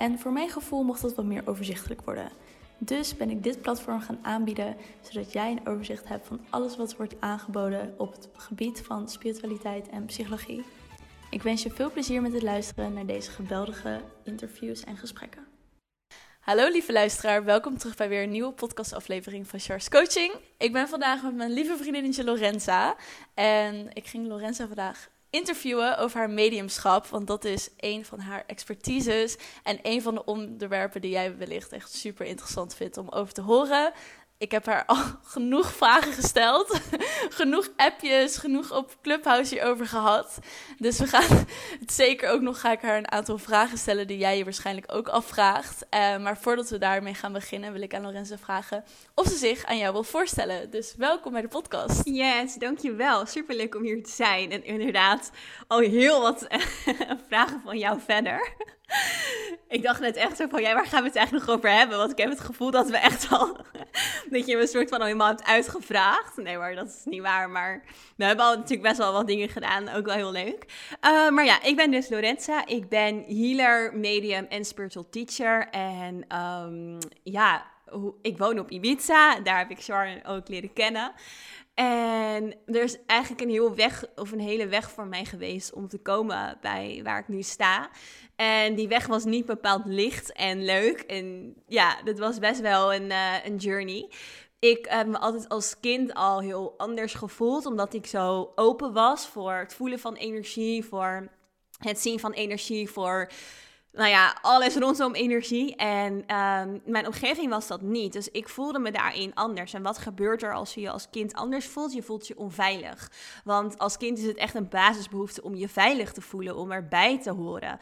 En voor mijn gevoel mocht dat wat meer overzichtelijk worden. Dus ben ik dit platform gaan aanbieden, zodat jij een overzicht hebt van alles wat wordt aangeboden op het gebied van spiritualiteit en psychologie. Ik wens je veel plezier met het luisteren naar deze geweldige interviews en gesprekken. Hallo lieve luisteraar, welkom terug bij weer een nieuwe podcastaflevering van Charles Coaching. Ik ben vandaag met mijn lieve vriendinnetje Lorenza en ik ging Lorenza vandaag interviewen over haar mediumschap. Want dat is een van haar expertises. En een van de onderwerpen die jij wellicht echt super interessant vindt om over te horen. Ik heb haar al genoeg vragen gesteld. genoeg appjes, genoeg op Clubhouse hierover gehad. Dus we gaan het zeker ook nog ga ik haar een aantal vragen stellen die jij je waarschijnlijk ook afvraagt. Uh, maar voordat we daarmee gaan beginnen, wil ik aan Lorenza vragen of ze zich aan jou wil voorstellen. Dus welkom bij de podcast. Yes, dankjewel. Superleuk om hier te zijn. En inderdaad, al heel wat vragen van jou verder. ik dacht net echt zo van, ja, waar gaan we het eigenlijk nog over hebben? Want ik heb het gevoel dat we echt al, dat je me een soort van al helemaal hebt uitgevraagd. Nee, maar dat is niet waar. Maar we hebben al natuurlijk best wel wat dingen gedaan, ook wel heel leuk. Uh, maar ja, ik ben dus Lorenza. Ik ben healer, medium en spiritual teacher. En um, ja, ik woon op Ibiza. Daar heb ik Sharon ook leren kennen. En er is eigenlijk een, heel weg, of een hele weg voor mij geweest om te komen bij waar ik nu sta. En die weg was niet bepaald licht en leuk. En ja, dat was best wel een, uh, een journey. Ik heb me altijd als kind al heel anders gevoeld, omdat ik zo open was voor het voelen van energie, voor het zien van energie, voor nou ja, alles rondom energie. En um, mijn omgeving was dat niet. Dus ik voelde me daarin anders. En wat gebeurt er als je je als kind anders voelt? Je voelt je onveilig. Want als kind is het echt een basisbehoefte om je veilig te voelen, om erbij te horen.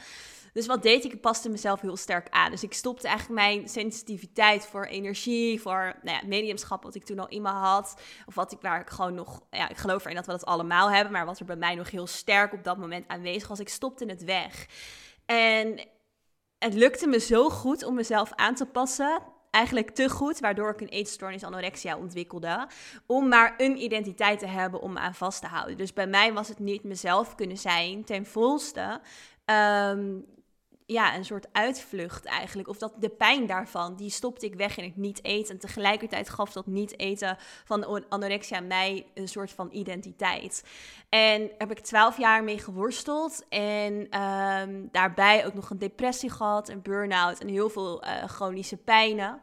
Dus wat deed ik? Ik paste mezelf heel sterk aan. Dus ik stopte eigenlijk mijn sensitiviteit voor energie, voor nou ja, mediumschap, wat ik toen al in me had. Of wat ik, waar ik gewoon nog, ja, ik geloof erin dat we dat allemaal hebben, maar wat er bij mij nog heel sterk op dat moment aanwezig was. Ik stopte het weg. En het lukte me zo goed om mezelf aan te passen. Eigenlijk te goed, waardoor ik een eetstoornis anorexia ontwikkelde. Om maar een identiteit te hebben om me aan vast te houden. Dus bij mij was het niet mezelf kunnen zijn ten volste. Um, ja, een soort uitvlucht eigenlijk. Of dat de pijn daarvan, die stopte ik weg in het niet eten. En tegelijkertijd gaf dat niet eten van anorexia mij een soort van identiteit. En heb ik twaalf jaar mee geworsteld. En ehm, daarbij ook nog een depressie gehad, een burn-out en heel veel uh, chronische pijnen.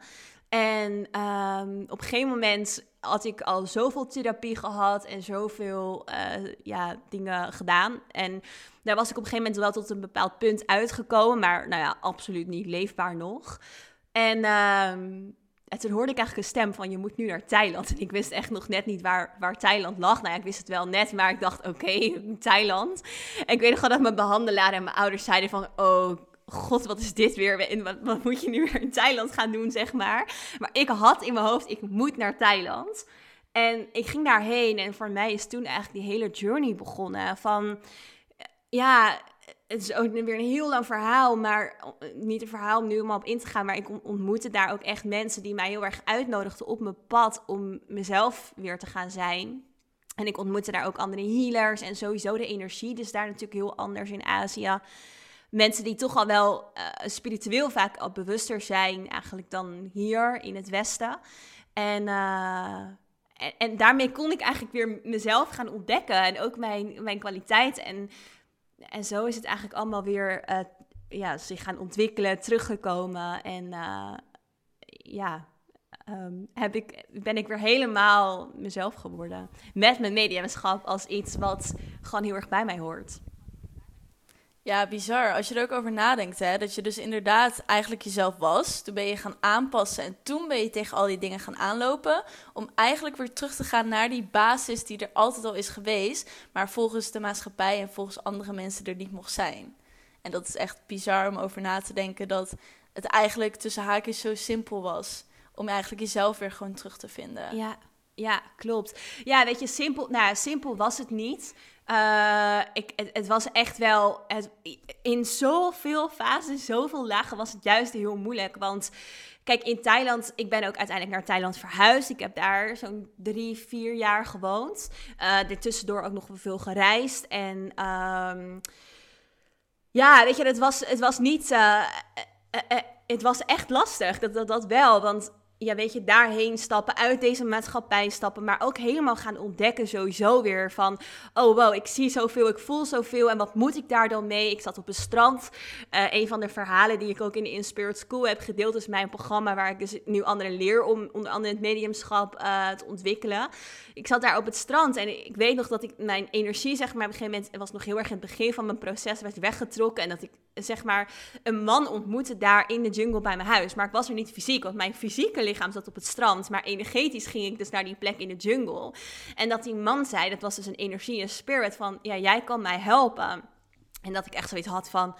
En um, op een gegeven moment had ik al zoveel therapie gehad en zoveel uh, ja, dingen gedaan. En daar was ik op een gegeven moment wel tot een bepaald punt uitgekomen, maar nou ja, absoluut niet leefbaar nog. En, uh, en toen hoorde ik eigenlijk een stem van je moet nu naar Thailand. En ik wist echt nog net niet waar, waar Thailand lag. Nou ja, ik wist het wel net, maar ik dacht oké, Thailand. En ik weet nog wel dat mijn behandelaar en mijn ouders zeiden van oh god, wat is dit weer? Wat, wat, moet je nu weer in Thailand gaan doen, zeg maar. Maar ik had in mijn hoofd, ik moet naar Thailand. En ik ging daarheen en voor mij is toen eigenlijk die hele journey begonnen. Van, ja, het is ook weer een heel lang verhaal, maar niet een verhaal om nu om op in te gaan. Maar ik ontmoette daar ook echt mensen die mij heel erg uitnodigden op mijn pad om mezelf weer te gaan zijn. En ik ontmoette daar ook andere healers en sowieso de energie. Dus daar natuurlijk heel anders in Azië mensen die toch al wel uh, spiritueel vaak al bewuster zijn, eigenlijk dan hier in het Westen. En, uh, en, daarmee kon ik eigenlijk weer mezelf gaan ontdekken en ook mijn, mijn kwaliteit. En, en zo is het eigenlijk allemaal weer uh, ja, zich gaan ontwikkelen, teruggekomen. En ja, um, heb ik, ben ik weer helemaal mezelf geworden. Met mijn mediumschap als iets wat gewoon heel erg bij mij hoort. Ja, bizar. Als je er ook over nadenkt, hè, dat je dus inderdaad eigenlijk jezelf was. Toen ben je gaan aanpassen en toen ben je tegen al die dingen gaan aanlopen. Om eigenlijk weer terug te gaan naar die basis die er altijd al is geweest. Maar volgens de maatschappij en volgens andere mensen er niet mocht zijn. En dat is echt bizar om over na te denken dat het eigenlijk tussen haakjes zo simpel was. Om eigenlijk jezelf weer gewoon terug te vinden. Ja, ja, klopt. Ja, weet je, simpel, nou, simpel was het niet. Uh, ik, het, was echt wel. Het, in zoveel fases, zoveel lagen was het juist heel moeilijk. Want kijk, in Thailand, ik ben ook uiteindelijk naar Thailand verhuisd. Ik heb daar zo'n drie, vier jaar gewoond. Uh, tussendoor ook nog veel gereisd. En um, ja, weet je, het was, het was niet. Uh, het was echt lastig, dat, dat, dat wel. Want ja, weet je, daarheen stappen, uit deze maatschappij stappen, maar ook helemaal gaan ontdekken sowieso weer van, oh wow, ik zie zoveel, ik voel zoveel en wat moet ik daar dan mee? Ik zat op een strand. Uh, een van de verhalen die ik ook in de Inspired School heb gedeeld, is mijn programma waar ik dus nu anderen leer om onder andere het mediumschap uh, te ontwikkelen. Ik zat daar op het strand en ik weet nog dat ik mijn energie, zeg maar, op een gegeven moment, was nog heel erg in het begin van mijn proces, werd weggetrokken en dat ik, zeg maar, een man ontmoette daar in de jungle bij mijn huis. Maar ik was er niet fysiek, want mijn fysieke lichaam zat op het strand. Maar energetisch ging ik dus naar die plek in de jungle. En dat die man zei, dat was dus een energie, een spirit van, ja, jij kan mij helpen. En dat ik echt zoiets had van,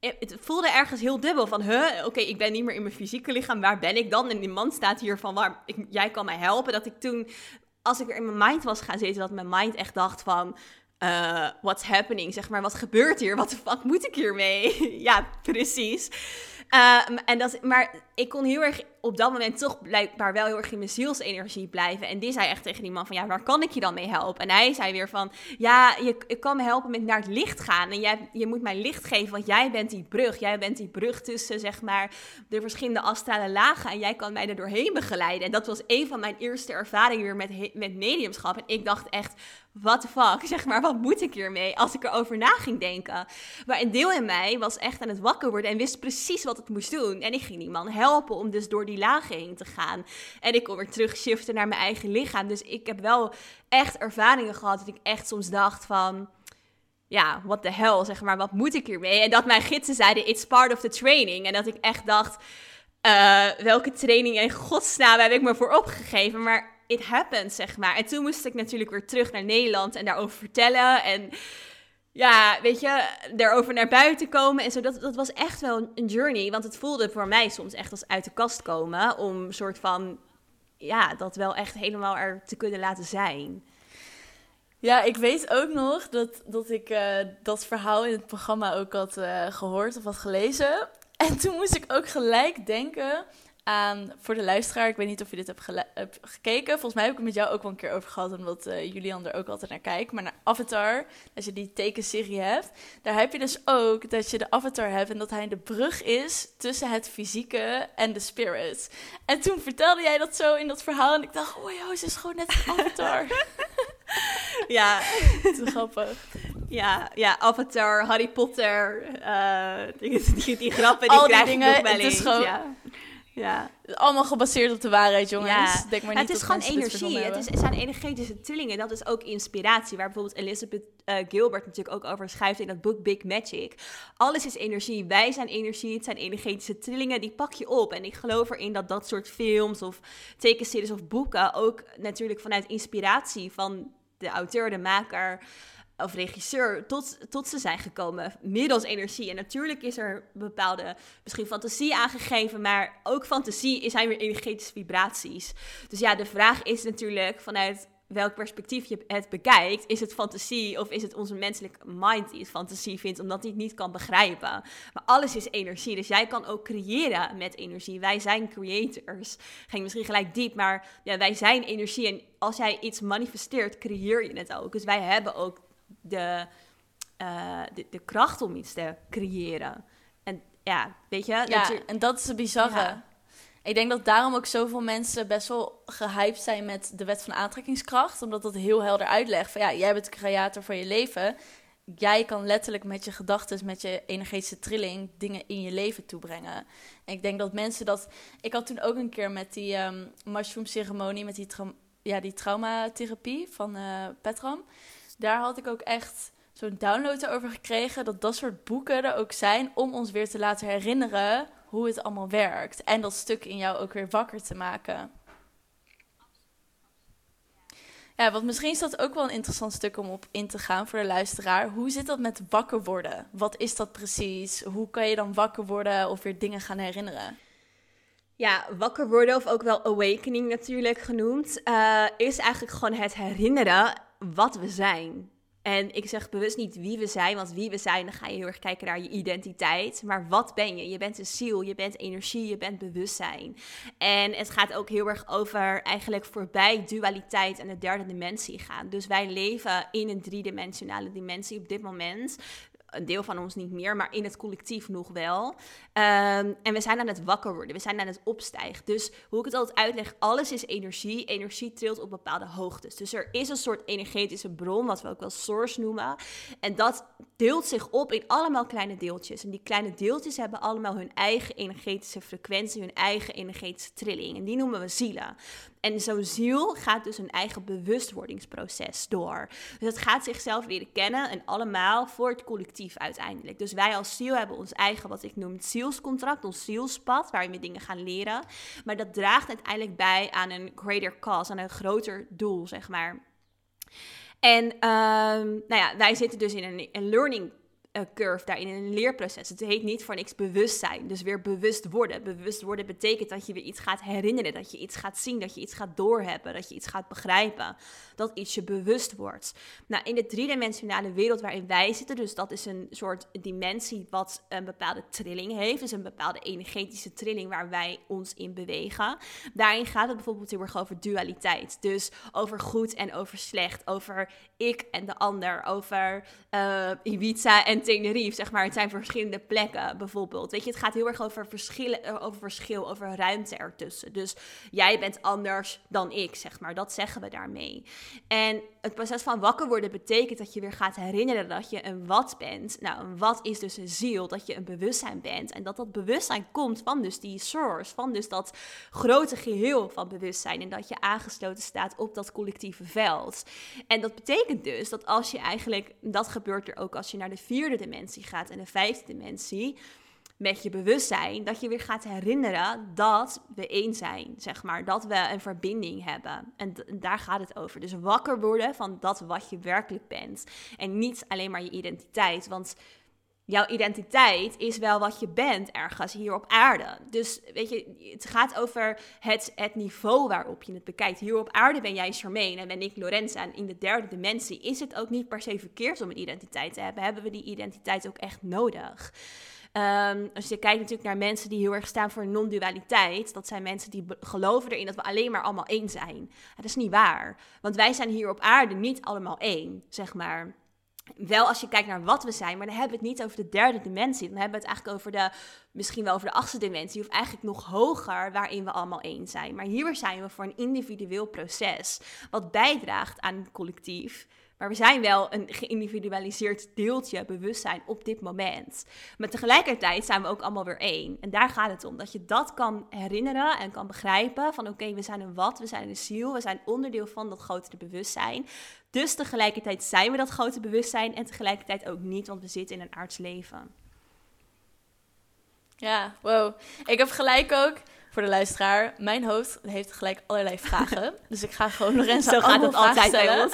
het voelde ergens heel dubbel. Van, huh, oké, ik ben niet meer in mijn fysieke lichaam. Waar ben ik dan? En die man staat hier van, waar, ik, jij kan mij helpen. Dat ik toen, als ik er in mijn mind was gaan zitten, dat mijn mind echt dacht van... Uh, what's happening? Zeg maar, wat gebeurt hier? Wat de fuck moet ik hiermee? ja, precies. Uh, en dat, maar ik kon heel erg op dat moment toch blijkbaar wel heel erg in mijn zielsenergie blijven. En die zei echt tegen die man van, ja, waar kan ik je dan mee helpen? En hij zei weer van, ja, je, je kan me helpen met naar het licht gaan. En jij, je moet mij licht geven, want jij bent die brug. Jij bent die brug tussen, zeg maar, de verschillende astrale lagen. En jij kan mij er doorheen begeleiden. En dat was een van mijn eerste ervaringen weer met, met mediumschap. En ik dacht echt, what the fuck, zeg maar, wat moet ik hiermee? Als ik erover na ging denken. Maar een deel in mij was echt aan het wakker worden en wist precies wat het moest doen. En ik ging die man helpen om dus door die lagen heen te gaan. En ik kon weer terug shiften naar mijn eigen lichaam. Dus ik heb wel echt ervaringen gehad dat ik echt soms dacht van ja, what the hell, zeg maar, wat moet ik hiermee? En dat mijn gidsen zeiden, it's part of the training. En dat ik echt dacht, uh, welke training in godsnaam heb ik me voor opgegeven? Maar it happened, zeg maar. En toen moest ik natuurlijk weer terug naar Nederland en daarover vertellen. En ja, weet je, daarover naar buiten komen en zo. Dat, dat was echt wel een journey. Want het voelde voor mij soms echt als uit de kast komen. Om een soort van, ja, dat wel echt helemaal er te kunnen laten zijn. Ja, ik weet ook nog dat, dat ik uh, dat verhaal in het programma ook had uh, gehoord of had gelezen. En toen moest ik ook gelijk denken aan, voor de luisteraar, ik weet niet of je dit hebt, gekeken. Volgens mij heb ik het met jou ook wel een keer over gehad, omdat uh, Julian er ook altijd naar kijkt. Maar naar Avatar, als je die tekenserie hebt, daar heb je dus ook dat je de Avatar hebt en dat hij de brug is tussen het fysieke en de spirit. En toen vertelde jij dat zo in dat verhaal en ik dacht, oh joh, ze is gewoon net een Avatar. ja. Te grappig. Ja, ja, Avatar, Harry Potter, uh, die, die, die, grappen die Al die dingen, nog wel het is gewoon, ja. Ja. Allemaal gebaseerd op de waarheid, jongens. Ja. Denk maar niet het is gewoon energie. is, het zijn energetische trillingen. Dat is ook inspiratie. Waar bijvoorbeeld Elizabeth eh, Gilbert natuurlijk ook over schrijft in dat boek Big Magic. Alles is energie. Wij zijn energie. Het zijn energetische trillingen. Die pak je op. En ik geloof erin dat dat soort films of tekenseries of boeken ook natuurlijk vanuit inspiratie van de auteur, de maker of regisseur tot, tot ze zijn gekomen middels energie. En natuurlijk is er bepaalde, misschien fantasie aangegeven, maar ook fantasie zijn weer energetische vibraties. Dus ja, de vraag is natuurlijk vanuit welk perspectief je het bekijkt. Is het fantasie of is het onze menselijke mind die het fantasie vindt omdat hij het niet kan begrijpen? Maar alles is energie, dus jij kan ook creëren met energie. Wij zijn creators. Ging misschien gelijk diep, maar ja, wij zijn energie en als jij iets manifesteert, creëer je het ook. Dus wij hebben ook de, uh, de, de, kracht om iets te creëren. En ja, weet je? Ja, dat je, en dat is het bizarre. Ja. Ik denk dat daarom ook zoveel mensen best wel gehyped zijn met de wet van aantrekkingskracht. Omdat dat heel helder uitlegt van ja, jij bent de creator van je leven. Jij kan letterlijk met je gedachten, met je energetische trilling, dingen in je leven toebrengen. En ik denk dat mensen dat. Ik had toen ook een keer met die um, mushroom ceremonie, met die, tra ja, die traumatherapie van uh, Petram daar had ik ook echt zo'n download over gekregen. Dat dat soort boeken er ook zijn om ons weer te laten herinneren hoe het allemaal werkt. En dat stuk in jou ook weer wakker te maken. Ja, want misschien is dat ook wel een interessant stuk om op in te gaan voor de luisteraar. Hoe zit dat met wakker worden? Wat is dat precies? Hoe kan je dan wakker worden of weer dingen gaan herinneren? Ja, wakker worden, of ook wel awakening natuurlijk genoemd, uh, is eigenlijk gewoon het herinneren wat we zijn. En ik zeg bewust niet wie we zijn, want wie we zijn, dan ga je heel erg kijken naar je identiteit. Maar wat ben je? Je bent een ziel, je bent energie, je bent bewustzijn. En het gaat ook heel erg over eigenlijk voorbij dualiteit en de derde dimensie gaan. Dus wij leven in een driedimensionale dimensie op dit moment een deel van ons niet meer, maar in het collectief nog wel. Ehm, en we zijn aan het wakker worden, we zijn aan het opstijgen. Dus hoe ik het altijd uitleg, alles is energie. Energie trilt op bepaalde hoogtes. Dus er is een soort energetische bron, wat we ook wel source noemen. En dat deelt zich op in allemaal kleine deeltjes. En die kleine deeltjes hebben allemaal hun eigen energetische frequentie, hun eigen energetische trilling. En die noemen we zielen. En zo'n ziel gaat dus een eigen bewustwordingsproces door. Dus het gaat zichzelf leren kennen en allemaal voor het collectief uiteindelijk. Dus wij als ziel hebben ons eigen, wat ik noem, het zielscontract, ons zielspad, waarin we dingen gaan leren. Maar dat draagt uiteindelijk bij aan een greater cause, aan een groter doel, zeg maar. En ehm, nou ja, wij zitten dus in een, een learning curve daarin, in een leerproces. Het heet niet voor niks bewustzijn. Dus weer bewust worden. Bewust worden betekent dat je weer iets gaat herinneren, dat je iets gaat zien, dat je iets gaat doorhebben, dat je iets gaat begrijpen, dat iets je bewust wordt. Nou, in de driedimensionale wereld waarin wij zitten, dus dat is een soort dimensie wat een bepaalde trilling heeft, dus een bepaalde energetische trilling waar wij ons in bewegen. Daarin gaat het bijvoorbeeld heel erg over dualiteit. Dus over goed en over slecht, over ik en de ander, over uh, Ibiza en Tenerife, zeg maar. Het zijn verschillende plekken bijvoorbeeld. Weet je, het gaat heel erg over, verschillen, eh, over verschil, over ruimte ertussen. Dus jij bent anders dan ik, zeg maar. Dat zeggen we daarmee. En het proces van wakker worden betekent dat je weer gaat herinneren dat je een wat bent. Nou, een wat is dus een ziel, dat je een bewustzijn bent. En dat dat bewustzijn komt van dus die source, van dus dat grote geheel van bewustzijn. En dat je aangesloten staat op dat collectieve veld. En dat betekent dus dat als je eigenlijk, dat gebeurt er ook als je naar de vierde dimensie gaat en de vijfde dimensie met je bewustzijn, dat je weer gaat herinneren dat we één zijn, zeg maar. Dat we een verbinding hebben. En daar gaat het over. Dus wakker worden van dat wat je werkelijk bent. En niet alleen maar je identiteit. Want jouw identiteit is wel wat je bent ergens hier op aarde. Dus weet je, het gaat over het, het niveau waarop je het bekijkt. Hier op aarde ben jij Charmaine en ben ik Lorenza. En in de derde dimensie is het ook niet per se verkeerd om een identiteit te hebben. Hebben we die identiteit ook echt nodig? Um, als je kijkt natuurlijk naar mensen die heel erg staan voor non-dualiteit, dat zijn mensen die geloven erin dat we alleen maar allemaal één zijn. dat is niet waar, want wij zijn hier op aarde niet allemaal één, zeg maar. Wel als je kijkt naar wat we zijn, maar dan hebben we het niet over de derde dimensie. Dan hebben we het eigenlijk over de, misschien wel over de achtste dimensie, of eigenlijk nog hoger, waarin we allemaal één zijn. Maar hier zijn we voor een individueel proces, wat bijdraagt aan het collectief. Maar we zijn wel een geïndividualiseerd deeltje bewustzijn op dit moment. Maar tegelijkertijd zijn we ook allemaal weer één. En daar gaat het om. Dat je dat kan herinneren en kan begrijpen. Van oké, we zijn een wat, we zijn een ziel. We zijn onderdeel van dat grotere bewustzijn. Dus tegelijkertijd zijn we dat grote bewustzijn. En tegelijkertijd ook niet, want we zitten in een aards leven. Ja, wow. Ik heb gelijk ook voor de luisteraar, mijn hoofd heeft gelijk allerlei vragen. dus ik ga gewoon Lorenzo Zo gaat het altijd stellen.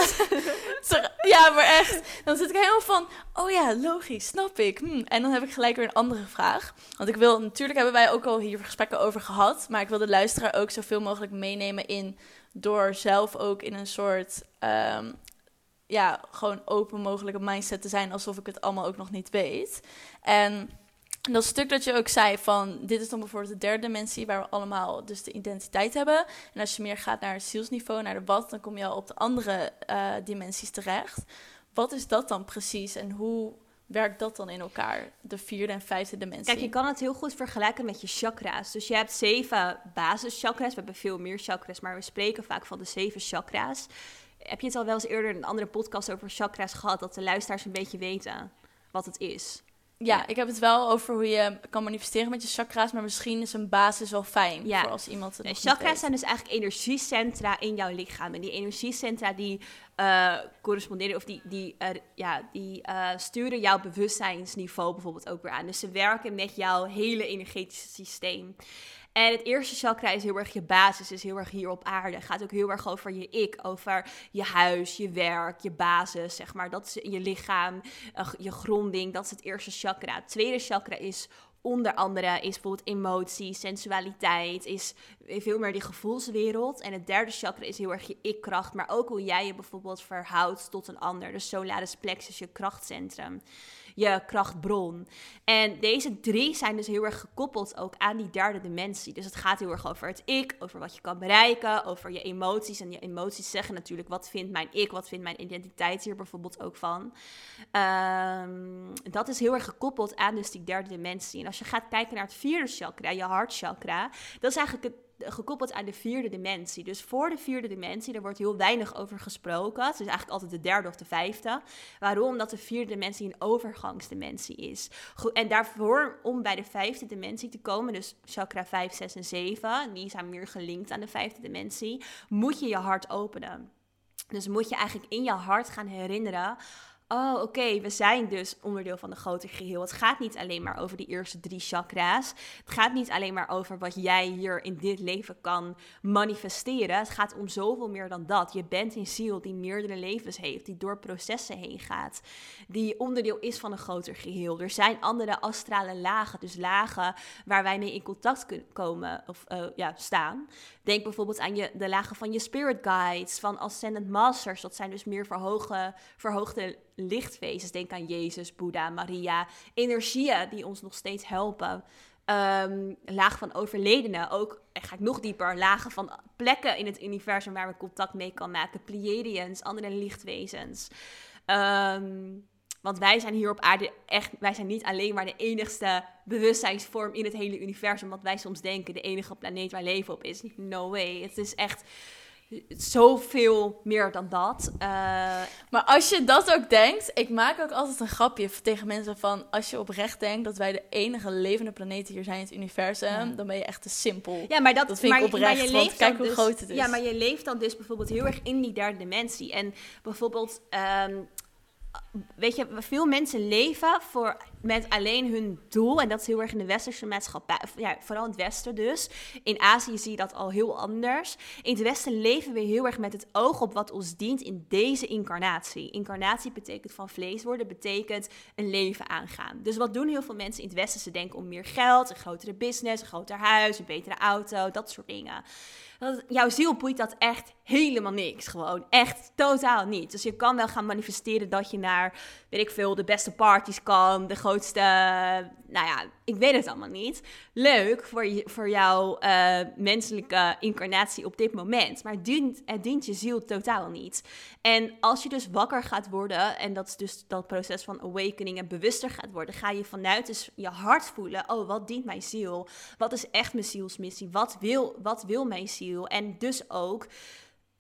ja, maar echt. Dan zit ik helemaal van, oh ja, logisch, snap ik. Hm. En dan heb ik gelijk weer een andere vraag. Want ik wil, natuurlijk hebben wij ook al hier gesprekken over gehad. Maar ik wil de luisteraar ook zoveel mogelijk meenemen in... door zelf ook in een soort... Um, ja, gewoon open mogelijke mindset te zijn... alsof ik het allemaal ook nog niet weet. En dat stuk dat je ook zei van, dit is dan bijvoorbeeld de derde dimensie waar we allemaal dus de identiteit hebben. En als je meer gaat naar het zielsniveau, naar de wat, dan kom je al op de andere uh, dimensies terecht. Wat is dat dan precies en hoe werkt dat dan in elkaar, de vierde en vijfde dimensie? Kijk, je kan het heel goed vergelijken met je chakra's. Dus je hebt zeven basischakras, we hebben veel meer chakras, maar we spreken vaak van de zeven chakra's. Heb je het al wel eens eerder in een andere podcast over chakra's gehad, dat de luisteraars een beetje weten wat het is? Ja, ik heb het wel over hoe je kan manifesteren met je chakra's, maar misschien is een basis wel fijn ja. voor als iemand het Chakra's zijn dus eigenlijk energiecentra in jouw lichaam. En die energiecentra die uh, corresponderen of die, die, uh, ja, die uh, sturen jouw bewustzijnsniveau bijvoorbeeld ook weer aan. Dus ze werken met jouw hele energetische systeem. En het eerste chakra is heel erg je basis, is heel erg hier op aarde. Gaat ook heel erg over je ik, over je huis, je werk, je basis, zeg maar. Dat is je lichaam, uh, je gronding, dat is het eerste chakra. Het tweede chakra is onder andere is bijvoorbeeld emotie, sensualiteit, is veel meer die gevoelswereld. En het derde chakra is heel erg je ik-kracht, maar ook hoe jij je bijvoorbeeld verhoudt tot een ander. Dus solaris plexus, je krachtcentrum je krachtbron. En deze drie zijn dus heel erg gekoppeld ook aan die derde dimensie. Dus het gaat heel erg over het ik, over wat je kan bereiken, over je emoties. En je emoties zeggen natuurlijk, wat vindt mijn ik, wat vindt mijn identiteit hier bijvoorbeeld ook van. Um, dat is heel erg gekoppeld aan dus die derde dimensie. En als je gaat kijken naar het vierde chakra, je hartchakra, dat is eigenlijk het gekoppeld aan de vierde dimensie. Dus voor de vierde dimensie, daar wordt heel weinig over gesproken. Het is eigenlijk altijd de derde of de vijfde. Waarom? Omdat de vierde dimensie een overgangsdimensie is. En daarvoor, om bij de vijfde dimensie te komen, dus chakra 5, 6 en 7, die zijn meer gelinkt aan de vijfde dimensie, moet je je hart openen. Dus moet je eigenlijk in je hart gaan herinneren oh oké, we zijn dus onderdeel van een groter geheel. Het gaat niet alleen maar over die eerste drie chakra's. Het gaat niet alleen maar over wat jij hier in dit leven kan manifesteren. Het gaat om zoveel meer dan dat. Je bent een ziel die meerdere levens heeft, die door processen heen gaat, die onderdeel is van een groter geheel. Er zijn andere astrale lagen, dus lagen waar wij mee in contact kunnen komen of uh, ja, staan. Denk bijvoorbeeld aan je, de lagen van je spirit guides, van ascendant masters. Dat zijn dus meer verhoogde, verhoogde lichtwezens. Denk aan Jezus, Boeddha, Maria. Energieën die ons nog steeds helpen. Um, laag van overledenen, ook, ga ik nog dieper, lagen van plekken in het universum waar we contact mee kan maken. Pleiadians, andere lichtwezens. Um, want wij zijn hier op aarde echt, wij zijn niet alleen maar de enigste bewustzijnsvorm in het hele universum. Wat wij soms denken, de enige planeet waar leven op is. No way. Het is echt zoveel meer dan dat. Uh, maar als je dat ook denkt, ik maak ook altijd een grapje tegen mensen van... als je oprecht denkt dat wij de enige levende planeten hier zijn in het universum... dan ben je echt te simpel. Ja, maar dat, dat vind maar, ik oprecht, maar je want kijk hoe dus, groot het is. Ja, maar je leeft dan dus bijvoorbeeld heel erg in die derde dimensie. En bijvoorbeeld... Um, weet je, veel mensen leven voor, met alleen hun doel. En dat is heel erg in de westerse maatschappij. Ja, vooral in het westen dus. In Azië zie je dat al heel anders. In het westen leven we heel erg met het oog op wat ons dient in deze incarnatie. Incarnatie betekent van vlees worden, betekent een leven aangaan. Dus wat doen heel veel mensen in het westen? Ze denken om meer geld, een grotere business, een groter huis, een betere auto, dat soort dingen jouw ziel boeit dat echt helemaal niks. Gewoon echt totaal niet. Dus je kan wel gaan manifesteren dat je naar, weet ik veel, de beste parties kan, de grootste, nou ja, ik weet het allemaal niet. Leuk voor, je, voor jouw uh, menselijke incarnatie op dit moment. Maar dient, het dient je ziel totaal niet. En als je dus wakker gaat worden, en dat is dus dat proces van awakening en bewuster gaat worden, ga je vanuit dus je hart voelen: oh, wat dient mijn ziel? Wat is echt mijn zielsmissie? Wat wil, wat wil mijn ziel? En dus ook.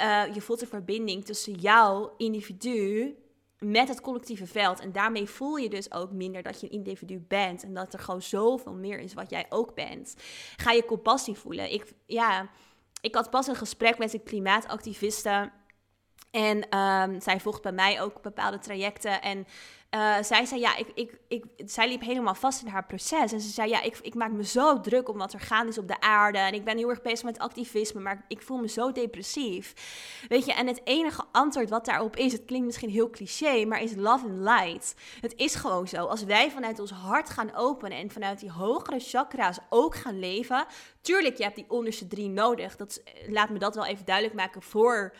Uh, je voelt een verbinding tussen jouw individu met het collectieve veld. En daarmee voel je dus ook minder dat je een individu bent. En dat er gewoon zoveel meer is wat jij ook bent. Ga je compassie voelen. Ik, ja, ik had pas een gesprek met een klimaatactiviste. En um, zij volgt bij mij ook bepaalde trajecten. En uh, zij zei, ja, ik, ik, ik, zij liep helemaal vast in haar proces. En ze zei, ja, ik, ik maak me zo druk om wat er gaande is op de aarde. En ik ben heel erg bezig met activisme, maar ik voel me zo depressief. Weet je, en het enige antwoord wat daarop is, het klinkt misschien heel cliché, maar is love and light. Het is gewoon zo. Als wij vanuit ons hart gaan openen en vanuit die hogere chakra's ook gaan leven. Tuurlijk, je hebt die onderste drie nodig. Dat, laat me dat wel even duidelijk maken voor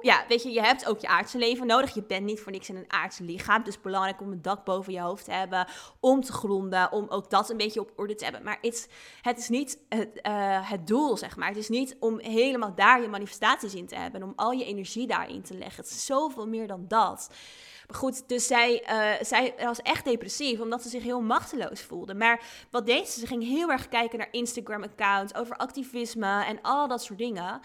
ja, weet je, je hebt ook je aardse leven nodig. Je bent niet voor niks in een aardse lichaam. Is belangrijk om een dak boven je hoofd te hebben, om te gronden, om ook dat een beetje op orde te hebben. Maar het, het is niet het, uh, het doel, zeg maar. Het is niet om helemaal daar je manifestaties in te hebben, om al je energie daarin te leggen. Het is zoveel meer dan dat. Maar goed, dus zij, uh, zij was echt depressief, omdat ze zich heel machteloos voelde. Maar wat deed ze? Ze ging heel erg kijken naar Instagram-accounts over activisme en al dat soort dingen.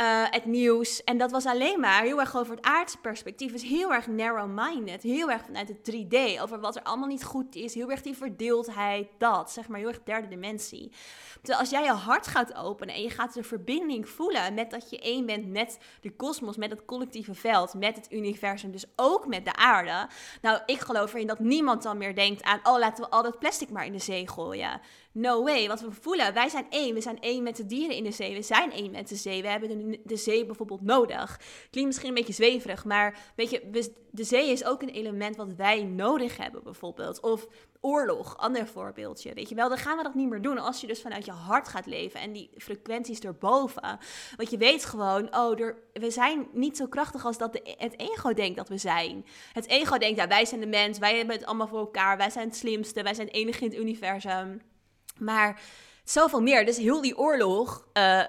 Uh, het nieuws. En dat was alleen maar heel erg over het aardse perspectief. Dus heel erg narrow-minded. Heel erg vanuit het 3D. Over wat er allemaal niet goed is. Heel erg die verdeeldheid. Dat, zeg maar, heel erg derde dimensie. Terwijl als jij je hart gaat openen en je gaat de verbinding voelen met dat je één bent met de kosmos, met het collectieve veld, met het universum, dus ook met de aarde. Nou, ik geloof erin dat niemand dan meer denkt aan, oh, laten we al dat plastic maar in de zee gooien. No way, wat we voelen, wij zijn één. We zijn één met de dieren in de zee. We zijn één met de zee. We hebben de, zee bijvoorbeeld nodig. Klinkt misschien een beetje zweverig, maar weet je, de zee is ook een element wat wij nodig hebben, bijvoorbeeld. Of oorlog, ander voorbeeldje. Weet je wel, dan gaan we dat niet meer doen als je dus vanuit je hart gaat leven en die frequenties erboven. Want je weet gewoon, oh, we zijn niet zo krachtig als dat het ego denkt dat we zijn. Het ego denkt, ja, wij zijn de mens, wij hebben het allemaal voor elkaar, wij zijn het slimste, wij zijn het enige in het universum. Maar zoveel meer. Dus heel die oorlog. Uh,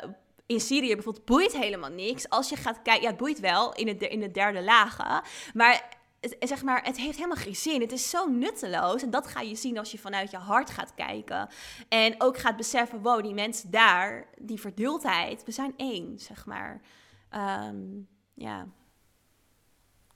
in Syrië bijvoorbeeld boeit helemaal niks. Als je gaat kijken, ja, het boeit wel in de, in de derde lagen. Maar het, zeg maar, het heeft helemaal geen zin. Het is zo nutteloos. En dat ga je zien als je vanuit je hart gaat kijken. En ook gaat beseffen, wow, die mensen daar, die verdeeldheid, we zijn één, zeg maar. Um, ja.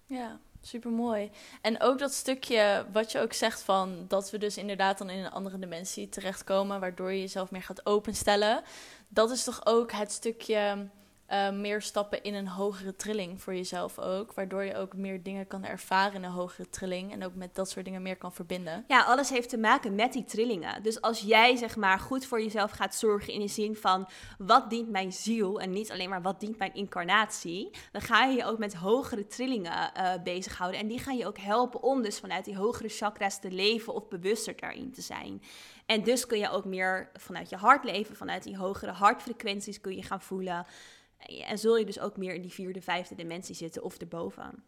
Ja, super mooi. En ook dat stukje wat je ook zegt van dat we dus inderdaad dan in een andere dimensie terechtkomen, waardoor je jezelf meer gaat openstellen. Dat is toch ook het stukje uh, meer stappen in een hogere trilling voor jezelf ook. Waardoor je ook meer dingen kan ervaren in een hogere trilling. En ook met dat soort dingen meer kan verbinden. Ja, alles heeft te maken met die trillingen. Dus als jij zeg maar goed voor jezelf gaat zorgen in de zin van wat dient mijn ziel en niet alleen maar wat dient mijn incarnatie, dan ga je je ook met hogere trillingen uh, bezighouden. En die gaan je ook helpen om dus vanuit die hogere chakras te leven of bewuster daarin te zijn. En dus kun je ook meer vanuit je hart leven, vanuit die hogere hartfrequenties kun je gaan voelen. En zul je dus ook meer in die vierde, vijfde dimensie zitten of erboven.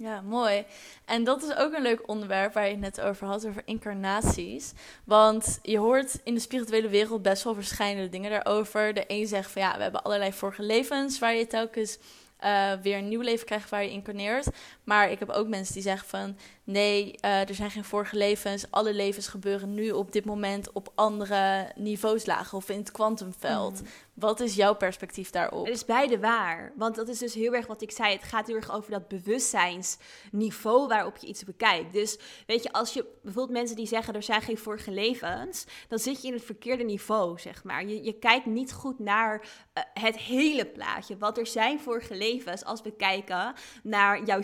Ja, mooi. En dat is ook een leuk onderwerp waar je het net over had, over incarnaties. Want je hoort in de spirituele wereld best wel verschillende dingen daarover. De een zegt van ja, we hebben allerlei vorige levens waar je telkens uh, weer een nieuw leven krijgt waar je incarneert. Maar ik heb ook mensen die zeggen van nee, uh, er zijn geen vorige levens. Alle levens gebeuren nu op dit moment op andere niveaus lagen of in het kwantumveld. Mm. Wat is jouw perspectief daarop? Het is beide waar. Want dat is dus heel erg wat ik zei. Het gaat heel erg over dat bewustzijnsniveau waarop je iets bekijkt. Dus weet je, als je bijvoorbeeld mensen die zeggen er zijn geen vorige levens, dan zit je in het verkeerde niveau, zeg maar. Je, je kijkt niet goed naar uh, het hele plaatje. Wat er zijn vorige levens als we kijken naar jouw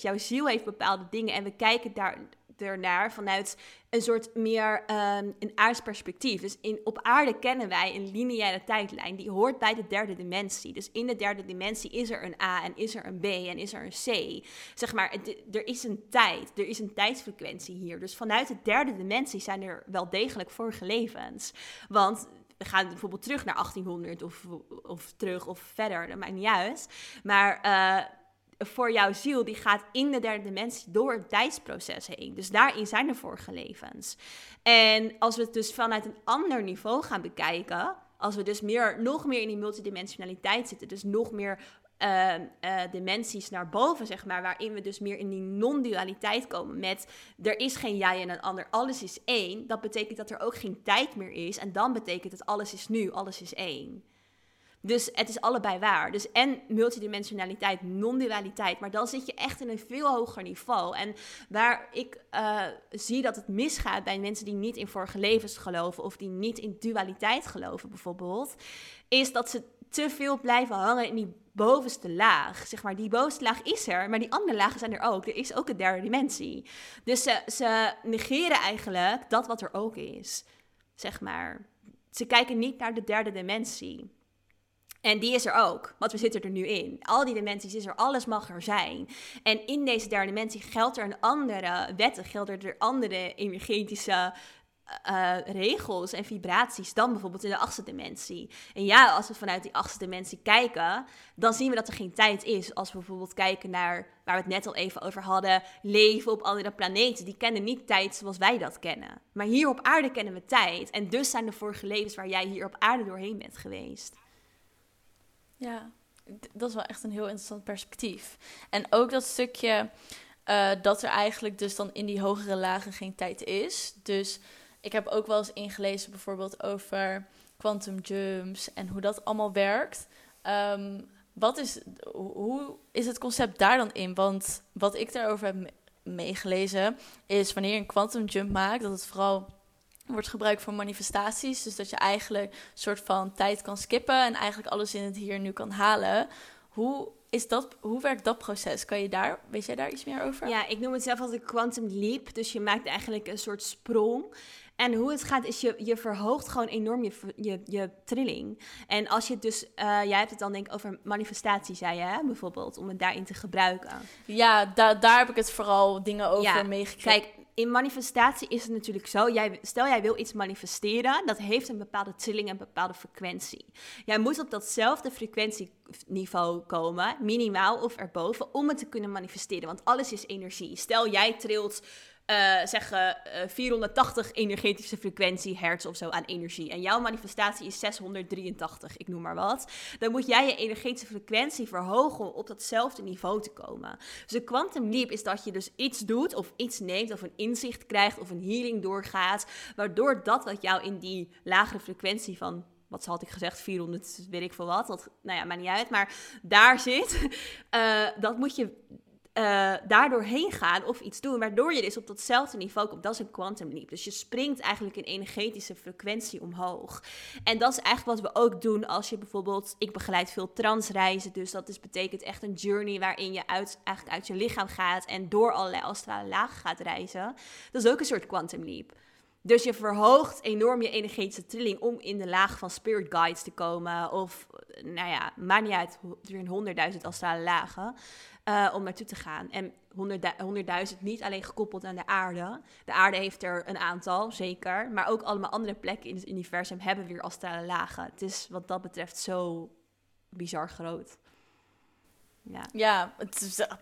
Jouw ziel heeft bepaalde dingen en we kijken daar ernaar vanuit een soort meer um, een aards perspectief. Dus in, op aarde kennen wij een lineaire tijdlijn. Die hoort bij de derde dimensie. Dus in de derde dimensie is er een A en is er een B en is er een C. Zeg maar, er is een tijd. Er is een tijdsfrequentie hier. Dus vanuit de derde dimensie zijn er wel degelijk vorige levens. Want we gaan bijvoorbeeld terug naar 1800 of, of terug of verder, dat maakt niet uit. Maar... Uh, voor jouw ziel, die gaat in de derde dimensie door een tijdsproces heen. Dus daarin zijn er vorige levens. En als we het dus vanuit een ander niveau gaan bekijken, als we dus meer, nog meer in die multidimensionaliteit zitten, dus nog meer uh, uh, dimensies naar boven, zeg maar, waarin we dus meer in die non-dualiteit komen met er is geen jij en een ander, alles is één. Dat betekent dat er ook geen tijd meer is en dan betekent het alles is nu, alles is één. Dus het is allebei waar. Dus en multidimensionaliteit, non-dualiteit. Maar dan zit je echt in een veel hoger niveau. En waar ik uh, zie dat het misgaat bij mensen die niet in vorige levens geloven. of die niet in dualiteit geloven, bijvoorbeeld. is dat ze te veel blijven hangen in die bovenste laag. Zeg maar, die bovenste laag is er, maar die andere lagen zijn er ook. Er is ook een derde dimensie. Dus ze, ze negeren eigenlijk dat wat er ook is. Zeg maar. Ze kijken niet naar de derde dimensie. En die is er ook, want we zitten er nu in. Al die dimensies is er, alles mag er zijn. En in deze derde dimensie geldt er een andere wetten, gelden er andere energetische uh, regels en vibraties dan bijvoorbeeld in de achtste dimensie. En ja, als we vanuit die achtste dimensie kijken, dan zien we dat er geen tijd is. Als we bijvoorbeeld kijken naar, waar we het net al even over hadden, leven op andere planeten. Die kennen niet tijd zoals wij dat kennen. Maar hier op aarde kennen we tijd. En dus zijn de vorige levens waar jij hier op aarde doorheen bent geweest. Ja, dat is wel echt een heel interessant perspectief. En ook dat stukje uh, dat er eigenlijk dus dan in die hogere lagen geen tijd is. Dus ik heb ook wel eens ingelezen bijvoorbeeld over quantum jumps en hoe dat allemaal werkt. Ehm, wat is, hoe is het concept daar dan in? Want wat ik daarover heb meegelezen is wanneer je een quantum jump maakt, dat het vooral wordt gebruikt voor manifestaties. Dus dat je eigenlijk een soort van tijd kan skippen en eigenlijk alles in het hier nu kan halen. Hoe, is dat, hoe werkt dat proces? Kan je daar, weet jij daar iets meer over? Ja, ik noem het zelf als een quantum leap. Dus je maakt eigenlijk een soort sprong. En hoe het gaat is, je, je verhoogt gewoon enorm je, je, je trilling. En als je dus, uh, jij hebt het dan denk ik over manifestatie, zei je hè? bijvoorbeeld, om het daarin te gebruiken. Ja, da daar heb ik het vooral dingen over ja, meegekregen. Kijk, in manifestatie is het natuurlijk zo, jij, stel jij wil iets manifesteren, dat heeft een bepaalde trilling en een bepaalde frequentie. Jij moet op datzelfde frequentieniveau komen, minimaal of erboven, om het te kunnen manifesteren, want alles is energie. Stel jij trilt uh, zeggen uh, 480 energetische frequentie hertz of zo aan energie. En jouw manifestatie is 683, ik noem maar wat. Dan moet jij je energetische frequentie verhogen om op datzelfde niveau te komen. Dus een quantum leap is dat je dus iets doet of iets neemt of een inzicht krijgt of een healing doorgaat. Waardoor dat wat jou in die lagere frequentie van wat had ik gezegd, 400, weet ik veel wat. Dat, nou ja, maakt niet uit. Maar daar zit, uh, dat moet je uh, daardoor heen gaan of iets doen, waardoor je dus op datzelfde niveau komt. Dat is een quantum leap. Dus je springt eigenlijk in energetische frequentie omhoog. En dat is eigenlijk wat we ook doen als je bijvoorbeeld, ik begeleid veel transreizen, dus dat is, betekent echt een journey waarin je uit, eigenlijk uit je lichaam gaat en door allerlei astrale lagen gaat reizen. Dat is ook een soort quantum leap. Dus je verhoogt enorm je energetische trilling om in de laag van spirit guides te komen. Of, nou ja, maakt niet uit, er zijn honderdduizend astrale lagen. Uh, om naartoe te gaan. En 100.000 niet alleen gekoppeld aan de aarde. De aarde heeft er een aantal, zeker. Maar ook allemaal andere plekken in het universum hebben weer astrale lagen. Het is wat dat betreft zo bizar groot. Ja, ja het is, eh,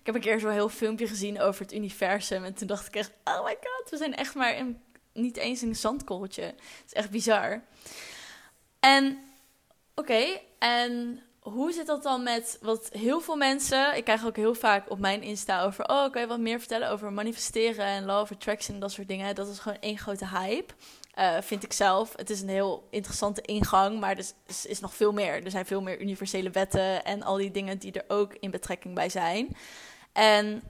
ik heb een keer zo'n heel filmpje gezien over het universum. En toen dacht ik echt, oh my god, we zijn echt maar niet eens een zandkorreltje. Het is echt bizar. En, oké, en hoe zit dat dan met wat heel veel mensen. Ik krijg ook heel vaak op mijn Insta over. Oh, kan je wat meer vertellen over manifesteren en law of attraction en dat soort dingen? Dat is gewoon één grote hype. Uh, vind ik zelf. Het is een heel interessante ingang, maar er is, is, nog veel meer. Er zijn veel meer universele wetten en al die dingen die er ook in betrekking bij zijn. En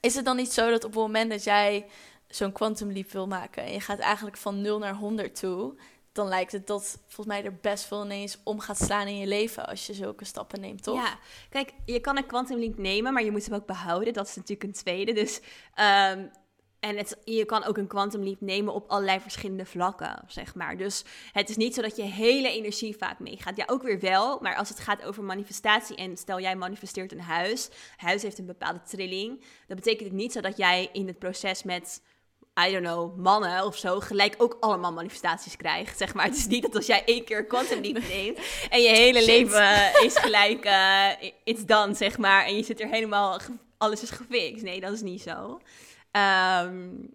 is het dan niet zo dat op het moment dat jij zo'n quantum leap wil maken en je gaat eigenlijk van 0 naar 100 toe, dan lijkt het dat volgens mij er best veel ineens om gaat slaan in je leven als je zulke stappen neemt, toch? Ja, kijk, je kan een quantum link nemen, maar je moet hem ook behouden. Dat is natuurlijk een tweede. Dus, um, en het, je kan ook een quantum leap nemen op allerlei verschillende vlakken, zeg maar. Dus het is niet zo dat je hele energie vaak meegaat. Ja, ook weer wel, maar als het gaat over manifestatie en stel jij manifesteert een huis, huis heeft een bepaalde trilling, dan betekent niet zo dat jij in het proces met I don't know, mannen of zo, gelijk ook allemaal manifestaties krijgt. Zeg maar. Het is niet dat als jij één keer quantum leap neemt en je hele leven is gelijk, uh, it's done, zeg maar. En je zit er helemaal, alles is gefixt. Nee, dat is niet zo. Um,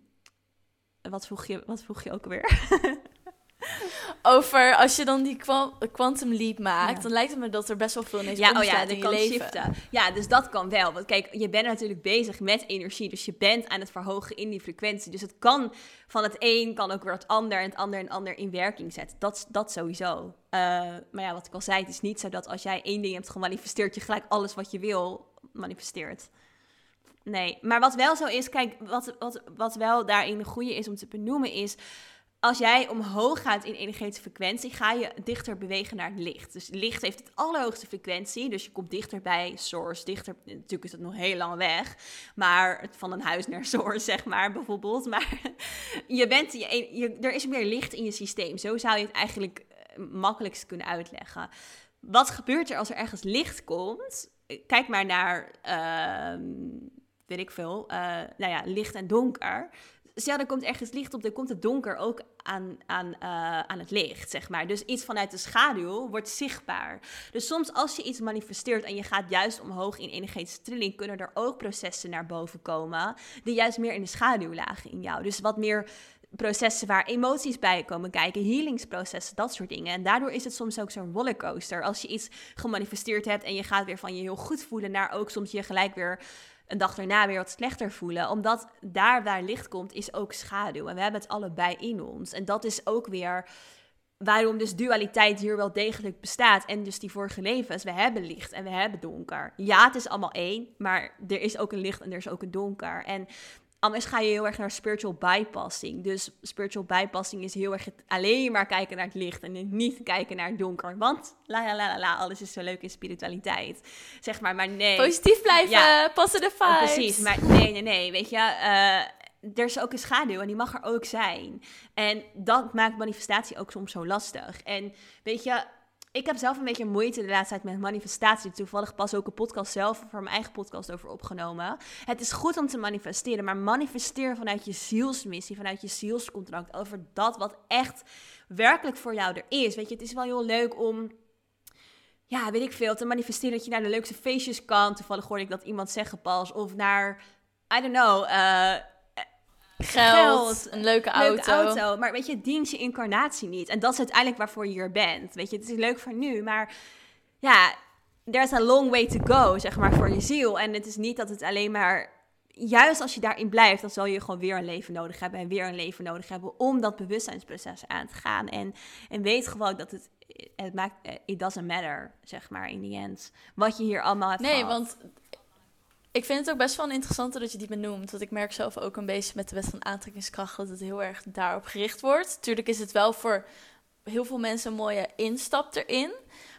wat, vroeg je, wat vroeg je ook weer? Over als je dan die quantum leap maakt, dan lijkt het me dat er best wel veel ineens ja, oh ja, in je leven. Shiften. Ja, dus dat kan wel. Want kijk, je bent natuurlijk bezig met energie, dus je bent aan het verhogen in die frequentie. Dus het kan van het een kan ook weer het ander en het ander en ander in werking zetten. Dat, dat sowieso. Uh, maar ja, wat ik al zei, het is niet zo dat als jij één ding hebt gemanifesteerd, je gelijk alles wat je wil manifesteert. Nee, maar wat wel zo is, kijk, wat, wat, wat wel daarin een goede is om te benoemen is als jij omhoog gaat in energetische frequentie, ga je dichter bewegen naar het licht. Dus licht heeft het allerhoogste frequentie, dus je komt dichter bij source. Dichter, natuurlijk is het nog heel lang weg, maar van een huis naar source, zeg maar, bijvoorbeeld. Maar je bent, je, je, er is meer licht in je systeem. Zo zou je het eigenlijk eh, makkelijkst kunnen uitleggen. Wat gebeurt er als er ergens licht komt? Kijk maar naar, uh, weet ik veel, uh, nou ja, licht en donker stel, er komt ergens licht op, dan komt het donker ook aan, aan, uh, aan het licht, zeg maar. Dus iets vanuit de schaduw wordt zichtbaar. Dus soms als je iets manifesteert en je gaat juist omhoog in energetische trilling, kunnen er ook processen naar boven komen die juist meer in de schaduw lagen in jou. Dus wat meer processen waar emoties bij komen kijken, healingsprocessen, dat soort dingen. En daardoor is het soms ook zo'n rollercoaster. Als je iets gemanifesteerd hebt en je gaat weer van je heel goed voelen naar ook soms je gelijk weer een dag daarna weer wat slechter voelen. Omdat daar waar licht komt, is ook schaduw. En we hebben het allebei in ons. En dat is ook weer waarom dus dualiteit hier wel degelijk bestaat. En dus die vorige levens, we hebben licht en we hebben donker. Ja, het is allemaal één, maar er is ook een licht en er is ook een donker. En anders ga je heel erg naar spiritual bypassing. Dus spiritual bypassing is heel erg alleen maar kijken naar het licht en niet kijken naar het donker. Want la la la la, alles is zo leuk in spiritualiteit. Zeg maar, maar nee. Positief blijven, ja. passen de vibes. Precies, maar nee, nee, nee, weet je... Uh, er is ook een schaduw en die mag er ook zijn. En dat maakt manifestatie ook soms zo lastig. En weet je, ik heb zelf een beetje moeite de laatste tijd met manifestatie. Toevallig pas ook een podcast zelf voor mijn eigen podcast over opgenomen. Het is goed om te manifesteren, maar manifesteer vanuit je zielsmissie, vanuit je zielscontract. Over dat wat echt werkelijk voor jou er is. Weet je, het is wel heel leuk om ja, weet ik veel, te manifesteren dat je naar de leukste feestjes kan. Toevallig hoorde ik dat iemand zeggen pas. Of naar, I don't know, uh, Geld, een leuke auto. leuke auto. Maar weet je, het dient je incarnatie niet. En dat is uiteindelijk waarvoor je hier bent. Weet je, het is leuk voor nu, maar ja, there's a long way to go, zeg maar, voor je ziel. En het is niet dat het alleen maar... Juist als je daarin blijft, dan zal je gewoon weer een leven nodig hebben en weer een leven nodig hebben om dat bewustzijnsproces aan te gaan. En, en weet gewoon dat het, het maakt, it doesn't matter, zeg maar, in the end. Wat je hier allemaal hebt Nee, want ik vind het ook best wel interessant dat je die benoemt. Want ik merk zelf ook een beetje met de wet van aantrekkingskracht dat het heel erg daarop gericht wordt. Tuurlijk is het wel voor heel veel mensen een mooie instap erin.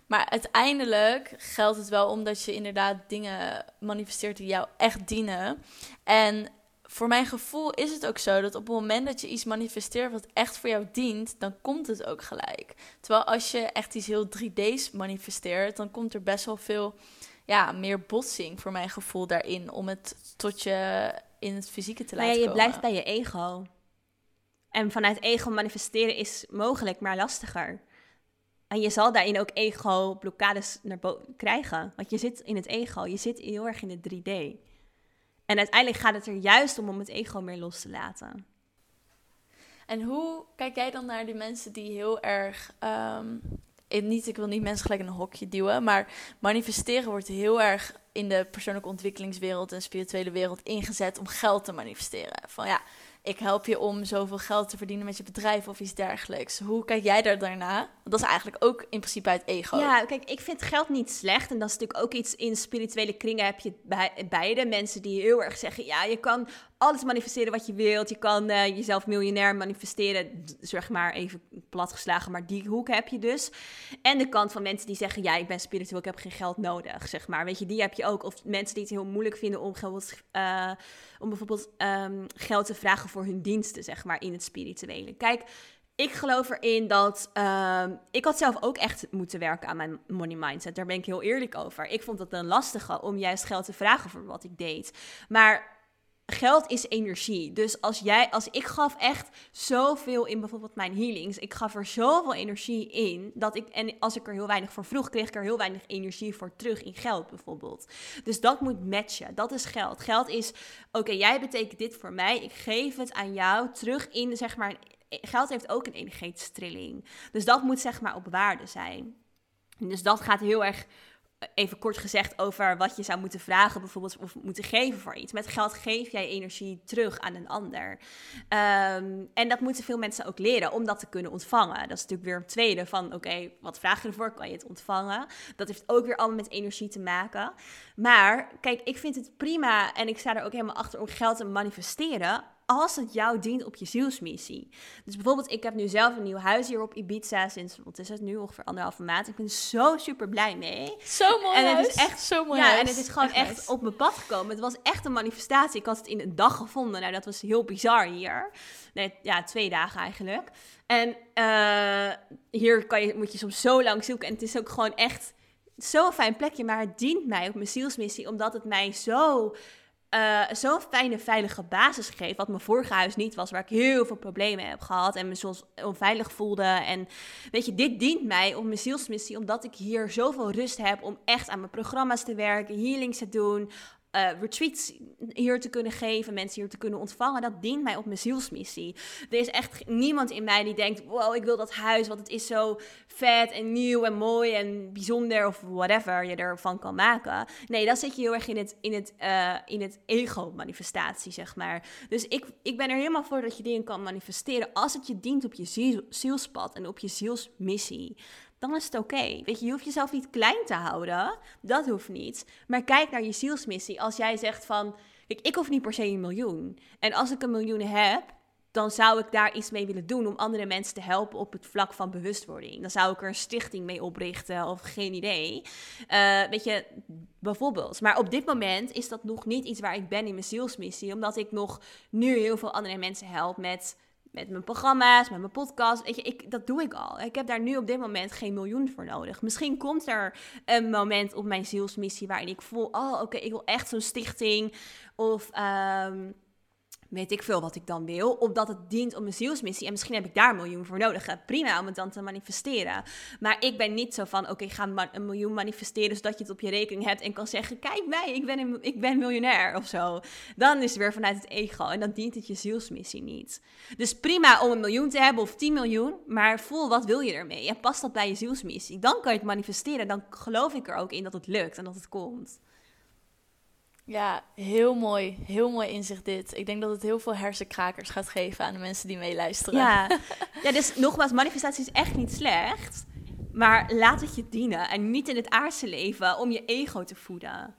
Maar uiteindelijk geldt het wel omdat je inderdaad dingen manifesteert die jou echt dienen. En voor mijn gevoel is het ook zo dat op het moment dat je iets manifesteert wat echt voor jou dient, dan komt het ook gelijk. Terwijl als je echt iets heel 3D's manifesteert, dan komt er best wel veel ja, meer botsing voor mijn gevoel daarin om het tot je in het fysieke te laten nee, je komen. Je blijft bij je ego. En vanuit ego manifesteren is mogelijk, maar lastiger. En je zal daarin ook ego-blokkades naar krijgen. Want je zit in het ego, je zit heel erg in het 3D. En uiteindelijk gaat het er juist om om het ego meer los te laten. En hoe kijk jij dan naar die mensen die heel erg um, niet, ik wil niet mensen gelijk in een hokje duwen, maar manifesteren wordt heel erg in de persoonlijke ontwikkelingswereld en spirituele wereld ingezet om geld te manifesteren. Van ja, ik help je om zoveel geld te verdienen met je bedrijf of iets dergelijks. Hoe kijk jij daar daarna? Dat is eigenlijk ook in principe uit ego. Ja, kijk, ik vind geld niet slecht. En dat is natuurlijk ook iets in spirituele kringen heb je bij, beide. Mensen die heel erg zeggen, ja, je kan alles manifesteren wat je wilt. Je kan uh, jezelf miljonair manifesteren, zeg maar even platgeslagen, maar die hoek heb je dus. En de kant van mensen die zeggen, ja, ik ben spiritueel, ik heb geen geld nodig, zeg maar. Weet je, die heb je ook. Of mensen die het heel moeilijk vinden om, geld, uh, om bijvoorbeeld um, geld te vragen voor hun diensten, zeg maar, in het spirituele. Kijk, ik geloof erin dat. Uh, ik had zelf ook echt moeten werken aan mijn money mindset. Daar ben ik heel eerlijk over. Ik vond het een lastige om juist geld te vragen voor wat ik deed. Maar geld is energie. Dus als jij, als ik gaf echt zoveel in bijvoorbeeld mijn healings. Ik gaf er zoveel energie in. Dat ik, en als ik er heel weinig voor vroeg, kreeg ik er heel weinig energie voor terug in geld bijvoorbeeld. Dus dat moet matchen. Dat is geld. Geld is, oké, jij betekent dit voor mij. Ik geef het aan jou terug in, zeg maar, geld heeft ook een energetische trilling. Dus dat moet zeg maar op waarde zijn. Dus dat gaat heel erg even kort gezegd over wat je zou moeten vragen, bijvoorbeeld, of moeten geven voor iets. Met geld geef jij energie terug aan een ander. Um, en dat moeten veel mensen ook leren om dat te kunnen ontvangen. Dat is natuurlijk weer een tweede van, oké, wat vraag je ervoor? Kan je het ontvangen? Dat heeft ook weer allemaal met energie te maken. Maar kijk, ik vind het prima en ik sta er ook helemaal achter om geld te manifesteren als het jou dient op je zielsmissie. Dus bijvoorbeeld, ik heb nu zelf een nieuw huis hier op Ibiza sinds, wat is het nu, ongeveer anderhalve maand. Ik ben zo super blij mee. Zo mooi En het is echt zo mooi Ja, en het is gewoon echt, op mijn pad gekomen. Het was echt een manifestatie. Ik had het in een dag gevonden. Nou, dat was heel bizar hier. Nee, ja, twee dagen eigenlijk. En uh, hier kan je, moet je soms zo lang zoeken. En het is ook gewoon echt zo'n fijn plekje. Maar het dient mij op mijn zielsmissie, omdat het mij zo uh, zo'n fijne, veilige basis geeft. Wat mijn vorige huis niet was, waar ik heel veel problemen heb gehad en me soms onveilig voelde. En weet je, dit dient mij om mijn zielsmissie, omdat ik hier zoveel rust heb om echt aan mijn programma's te werken, healings te doen. Uh, retreats hier te kunnen geven, mensen hier te kunnen ontvangen, dat dient mij op mijn zielsmissie. Er is echt niemand in mij die denkt: wow, ik wil dat huis, want het is zo vet en nieuw en mooi en bijzonder of whatever je ervan kan maken. Nee, dan zit je heel erg in het, in het, uh, in het ego-manifestatie, zeg maar. Dus ik, ik ben er helemaal voor dat je dingen kan manifesteren als het je dient op je ziel, zielspad en op je zielsmissie dan is het oké. Weet je, je hoeft jezelf niet klein te houden. Dat hoeft niet. Maar kijk naar je zielsmissie. Als jij zegt van, kijk, ik hoef niet per se een miljoen. En als ik een miljoen heb, dan zou ik daar iets mee willen doen om andere mensen te helpen op het vlak van bewustwording. Dan zou ik er een stichting mee oprichten of geen idee. Uh, weet je, bijvoorbeeld. Maar op dit moment is dat nog niet iets waar ik ben in mijn zielsmissie, omdat ik nog nu heel veel andere mensen help met met mijn programma's, met mijn podcast. Weet je, ik, dat doe ik al. Ik heb daar nu op dit moment geen miljoen voor nodig. Misschien komt er een moment op mijn zielsmissie waarin ik voel: oh, oké, ik wil echt zo'n stichting. Of um, weet ik veel wat ik dan wil, omdat het dient om mijn zielsmissie. En misschien heb ik daar een miljoen voor nodig. Prima om het dan te manifesteren. Maar ik ben niet zo van, oké, ga een miljoen manifesteren zodat je het op je rekening hebt en kan zeggen, kijk mij, ik ben, ik ben miljonair of zo. Dan is het weer vanuit het ego en dan dient het je zielsmissie niet. Dus prima om een miljoen te hebben of 10 miljoen, maar voel wat wil je ermee en past dat bij je zielsmissie. Dan kan je het manifesteren, dan geloof ik er ook in dat het lukt en dat het komt. Ja, heel mooi. Heel mooi inzicht dit. Ik denk dat het heel veel hersenkrakers gaat geven aan de mensen die meeluisteren. Ja. ja, dus nogmaals, manifestatie is echt niet slecht. Maar laat het je dienen. En niet in het aardse leven om je ego te voeden.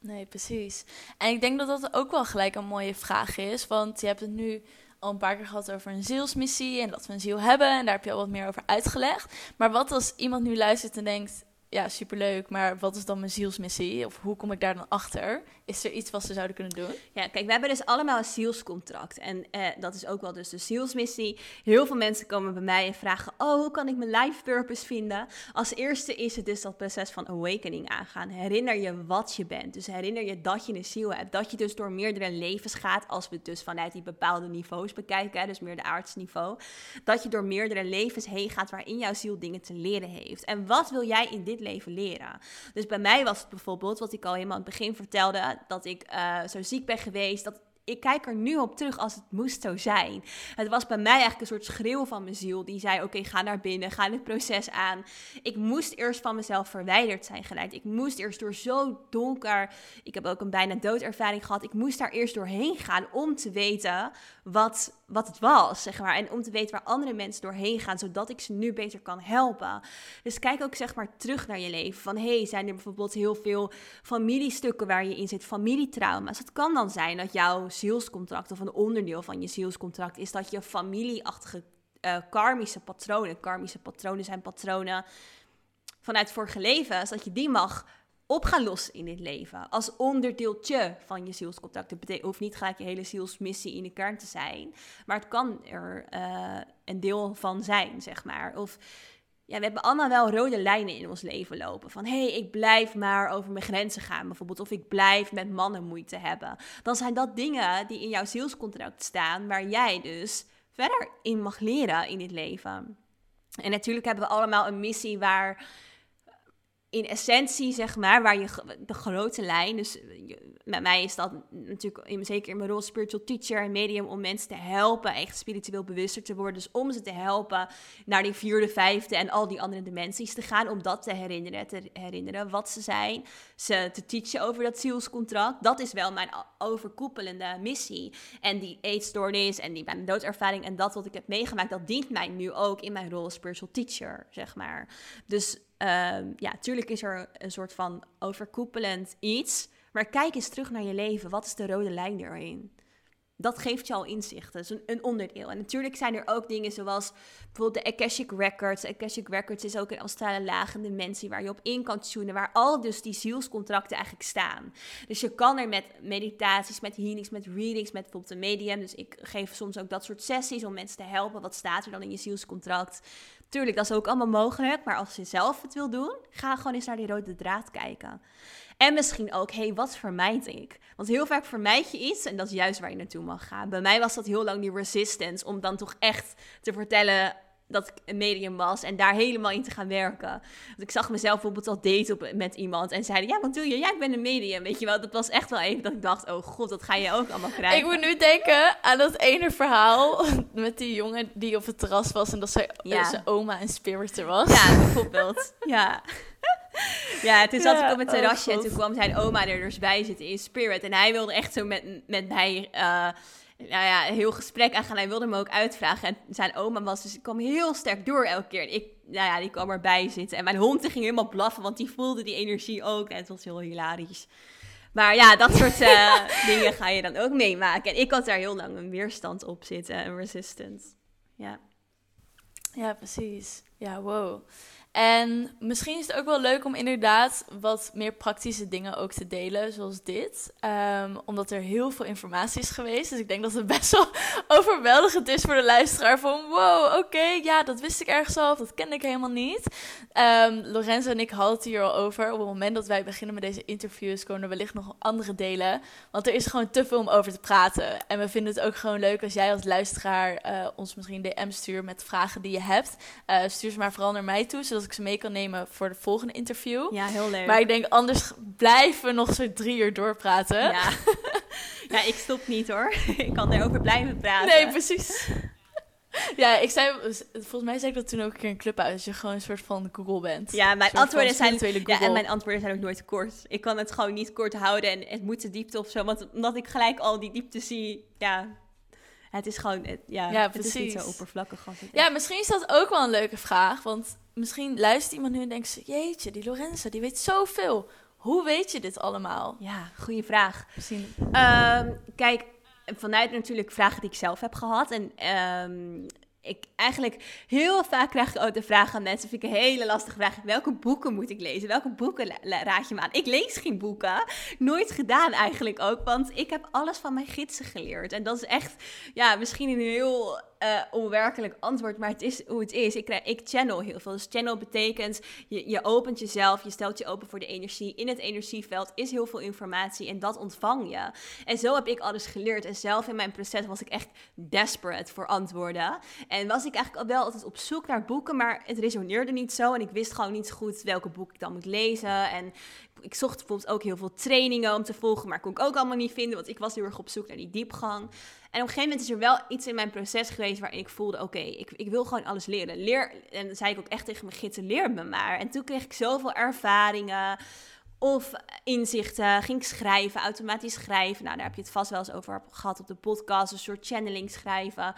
Nee, precies. En ik denk dat dat ook wel gelijk een mooie vraag is. Want je hebt het nu al een paar keer gehad over een zielsmissie. En dat we een ziel hebben. En daar heb je al wat meer over uitgelegd. Maar wat als iemand nu luistert en denkt ja, superleuk, maar wat is dan mijn zielsmissie? Of hoe kom ik daar dan achter? Is er iets wat ze zouden kunnen doen? Ja, kijk, we hebben dus allemaal een zielscontract. En eh, dat is ook wel dus de zielsmissie. Heel veel mensen komen bij mij en vragen, oh, hoe kan ik mijn life purpose vinden? Als eerste is het dus dat proces van awakening aangaan. Herinner je wat je bent. Dus herinner je dat je een ziel hebt. Dat je dus door meerdere levens gaat, als we het dus vanuit die bepaalde niveaus bekijken, dus meer de aardse niveau. Dat je door meerdere levens heen gaat waarin jouw ziel dingen te leren heeft. En wat wil jij in dit leven leren. Dus bij mij was het bijvoorbeeld, wat ik al helemaal aan het begin vertelde, dat ik uh, zo ziek ben geweest, dat ik kijk er nu op terug als het moest zo zijn. Het was bij mij eigenlijk een soort schreeuw van mijn ziel. Die zei: Oké, ga naar binnen, ga dit proces aan. Ik moest eerst van mezelf verwijderd zijn geleid. Ik moest eerst door zo donker. Ik heb ook een bijna doodervaring gehad. Ik moest daar eerst doorheen gaan om te weten wat, wat het was, zeg maar. En om te weten waar andere mensen doorheen gaan, zodat ik ze nu beter kan helpen. Dus kijk ook zeg maar terug naar je leven. Van hey, zijn er bijvoorbeeld heel veel familiestukken waar je in zit, familietrauma's. Het kan dan zijn dat jouw zielscontract of een onderdeel van je zielscontract is dat je familieachtige uh, karmische patronen, karmische patronen zijn patronen vanuit vorige levens, dat je die mag op gaan lossen in dit leven. Als onderdeeltje van je zielscontact. Het hoeft niet gelijk je hele zielsmissie in de kern te zijn. Maar het kan er uh, een deel van zijn, zeg maar. Of ja, we hebben allemaal wel rode lijnen in ons leven lopen. Van hé, hey, ik blijf maar over mijn grenzen gaan, bijvoorbeeld. Of ik blijf met mannen moeite hebben. Dan zijn dat dingen die in jouw zielscontract staan, waar jij dus verder in mag leren in dit leven. En natuurlijk hebben we allemaal een missie waar in essentie, zeg maar, waar je de grote lijn, dus met mij is dat natuurlijk in, zeker in mijn rol spiritual teacher en medium om mensen te helpen echt spiritueel bewuster te worden. Dus om ze te helpen naar die vierde, vijfde en al die andere dimensies te gaan, om dat te herinneren, te herinneren wat ze zijn, ze te teachen over dat zielscontract. Dat is wel mijn overkoepelende missie. En die eetstoornis en die mijn doodervaring en dat wat ik heb meegemaakt, dat dient mij nu ook in mijn rol spiritual teacher, zeg maar. Dus Um, ja, tuurlijk is er een soort van overkoepelend iets. Maar kijk eens terug naar je leven. Wat is de rode lijn erin? Dat geeft je al inzicht. Dat is een, een, onderdeel. En natuurlijk zijn er ook dingen zoals bijvoorbeeld de Akashic Records. Akashic Records is ook een als lagende dimensie waar je op in kan tunen. Waar al dus die zielscontracten eigenlijk staan. Dus je kan er met meditaties, met healings, met readings, met bijvoorbeeld een medium. Dus ik geef soms ook dat soort sessies om mensen te helpen. Wat staat er dan in je zielscontract? Tuurlijk, dat is ook allemaal mogelijk. Maar als je zelf het wil doen, ga gewoon eens naar die rode draad kijken. En misschien ook, hé, hey, wat vermijd ik? Want heel vaak vermijd je iets en dat is juist waar je naartoe mag gaan. Bij mij was dat heel lang die resistance om dan toch echt te vertellen dat ik een medium was en daar helemaal in te gaan werken. Want ik zag mezelf bijvoorbeeld al daten op, met iemand en zeiden, ja, wat doe je? Ja, ik ben een medium, weet je wel. Dat was echt wel even dat ik dacht, oh god, dat ga je ook allemaal krijgen. Ik moet nu denken aan dat ene verhaal met die jongen die op het terras was en dat zij, Ja. zijn oma een spiriter was. Ja, bijvoorbeeld. ja. Ja, toen zat Ja, ik op het oh terrasje en toen kwam zijn oma er dus bij zitten in spirit. En hij wilde echt zo met, met mij eh, nou ja, heel gesprek aangaan. Hij wilde me ook uitvragen. En zijn oma was dus, kwam heel sterk door elke keer. En ik, nou ja, die kwam erbij zitten. En mijn hond die ging helemaal blaffen, want die voelde die energie ook. En het was heel hilarisch. Maar ja, dat soort eh, dingen ga je dan ook meemaken. En ik had daar heel lang een weerstand op zitten, een resistance. Ja. Ja, precies. Ja, wow. En misschien is het ook wel leuk om inderdaad wat meer praktische dingen ook te delen, zoals dit. Ehm, omdat er heel veel informatie is geweest. Dus ik denk dat het best wel overweldigend is voor de luisteraar. Van wow, oké, ja, dat wist ik ergens al, dat kende ik helemaal niet. Ehm, Lorenzo en ik hadden het hier al over. Op het moment dat wij beginnen met deze interviews, komen er wellicht nog andere delen. Want er is gewoon te veel om over te praten. En we vinden het ook gewoon leuk als jij als luisteraar eh, ons misschien DM stuurt met vragen die je hebt. Eh, stuur ze maar vooral naar mij toe, zodat ik ze mee kan nemen voor de volgende interview. ja, heel leuk. Maar ik denk, anders blijven we nog zo'n drie uur doorpraten. Ja. ja, ik stop niet hoor. ik kan erover blijven praten. Nee, precies. Ja, ik zei, volgens mij zei ik dat toen ook een keer in Clubhouse, dat je gewoon een soort van Google bent. Ja, mijn antwoorden zijn. Ja, en mijn antwoorden zijn ook nooit kort. Ik kan het gewoon niet kort houden en het moet de diepte of zo. Want omdat ik gelijk al die diepte zie, ja. Het is gewoon, het, ja, Ja, het is niet zo oppervlakkig als het Ja, is. misschien is dat ook wel een leuke vraag. Want misschien luistert iemand nu en denkt ze... Jeetje, die Lorenzo, die weet zoveel. Hoe weet je dit allemaal? Ja, goede vraag. Misschien... Ehm, kijk, vanuit natuurlijk vragen die ik zelf heb gehad. En ehm, ik eigenlijk heel vaak krijg ik ook de vraag aan mensen. Vind ik een hele lastige vraag. Welke boeken moet ik lezen? Welke boeken raad je me aan? Ik lees geen boeken. Nooit gedaan eigenlijk ook. Want ik heb alles van mijn gidsen geleerd. En dat is echt, ja, misschien een heel eh, onwerkelijk antwoord. Maar het is hoe het is. Ik, ik channel heel veel. Dus channel betekent, je, je opent jezelf. Je stelt je open voor de energie. In het energieveld is heel veel informatie. En dat ontvang je. En zo heb ik alles geleerd. En zelf in mijn proces was ik echt desperate voor antwoorden. En was ik eigenlijk al wel altijd op zoek naar boeken, maar het resoneerde niet zo. En ik wist gewoon niet goed welke boek ik dan moet lezen. En ik zocht bijvoorbeeld ook heel veel trainingen om te volgen, maar kon ik ook allemaal niet vinden, want ik was heel erg op zoek naar die diepgang. En op een gegeven moment is er wel iets in mijn proces geweest waarin ik voelde, oké, ik, ik wil gewoon alles leren. Leer, en zei ik ook echt tegen mijn gidsen, leer me maar. En toen kreeg ik zoveel ervaringen of inzichten, ging ik schrijven, automatisch schrijven. Nou, daar heb je het vast wel eens over gehad op de podcast, een soort channeling schrijven.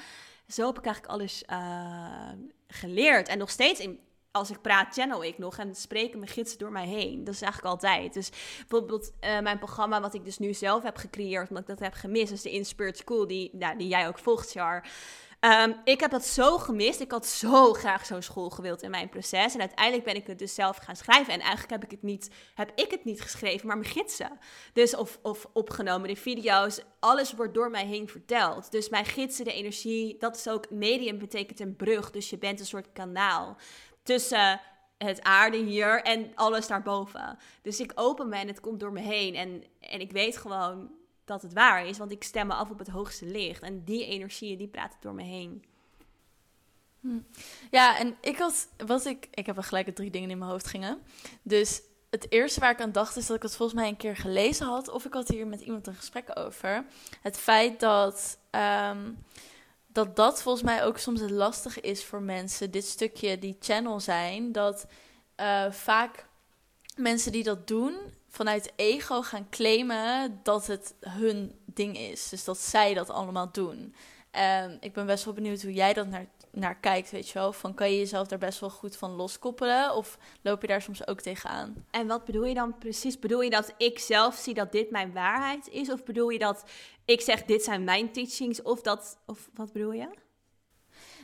Zo heb ik eigenlijk alles eh, geleerd. En nog steeds, in, als ik praat, channel ik nog en spreken mijn gidsen door mij heen. Dat is eigenlijk altijd. Dus bijvoorbeeld eh, mijn programma, wat ik dus nu zelf heb gecreëerd, omdat ik dat heb gemist, is de Inspired School, die, nou, die jij ook volgt, Char. Ehm, ik heb dat zo gemist. Ik had zo graag zo'n school gewild in mijn proces. En uiteindelijk ben ik het dus zelf gaan schrijven. En eigenlijk heb ik het niet, heb ik het niet geschreven, maar mijn gidsen. Dus of, of opgenomen, de video's. Alles wordt door mij heen verteld. Dus mijn gidsen, de energie, dat is ook medium betekent een brug. Dus je bent een soort kanaal tussen het aarde hier en alles daarboven. Dus ik open me en het komt door me heen. En, en ik weet gewoon dat het waar is, want ik stem me af op het hoogste licht. En die energieën, die praten door me heen. Ja, en ik had, wat ik, ik heb er gelijk drie dingen in mijn hoofd gingen. Dus het eerste waar ik aan dacht is dat ik het volgens mij een keer gelezen had. Of ik had hier met iemand een gesprek over. Het feit dat, ehm, dat dat volgens mij ook soms het lastige is voor mensen. Dit stukje die channel zijn. Dat eh, vaak mensen die dat doen vanuit ego gaan claimen dat het hun ding is. Dus dat zij dat allemaal doen. Ik ben best wel benieuwd hoe jij dat naar, naar kijkt, weet je wel. Van, kan je jezelf daar best wel goed van loskoppelen? Of loop je daar soms ook tegenaan? En wat bedoel je dan precies? Bedoel je dat ik zelf zie dat dit mijn waarheid is? Of bedoel je dat ik zeg dit zijn mijn teachings? Of dat, of wat bedoel je?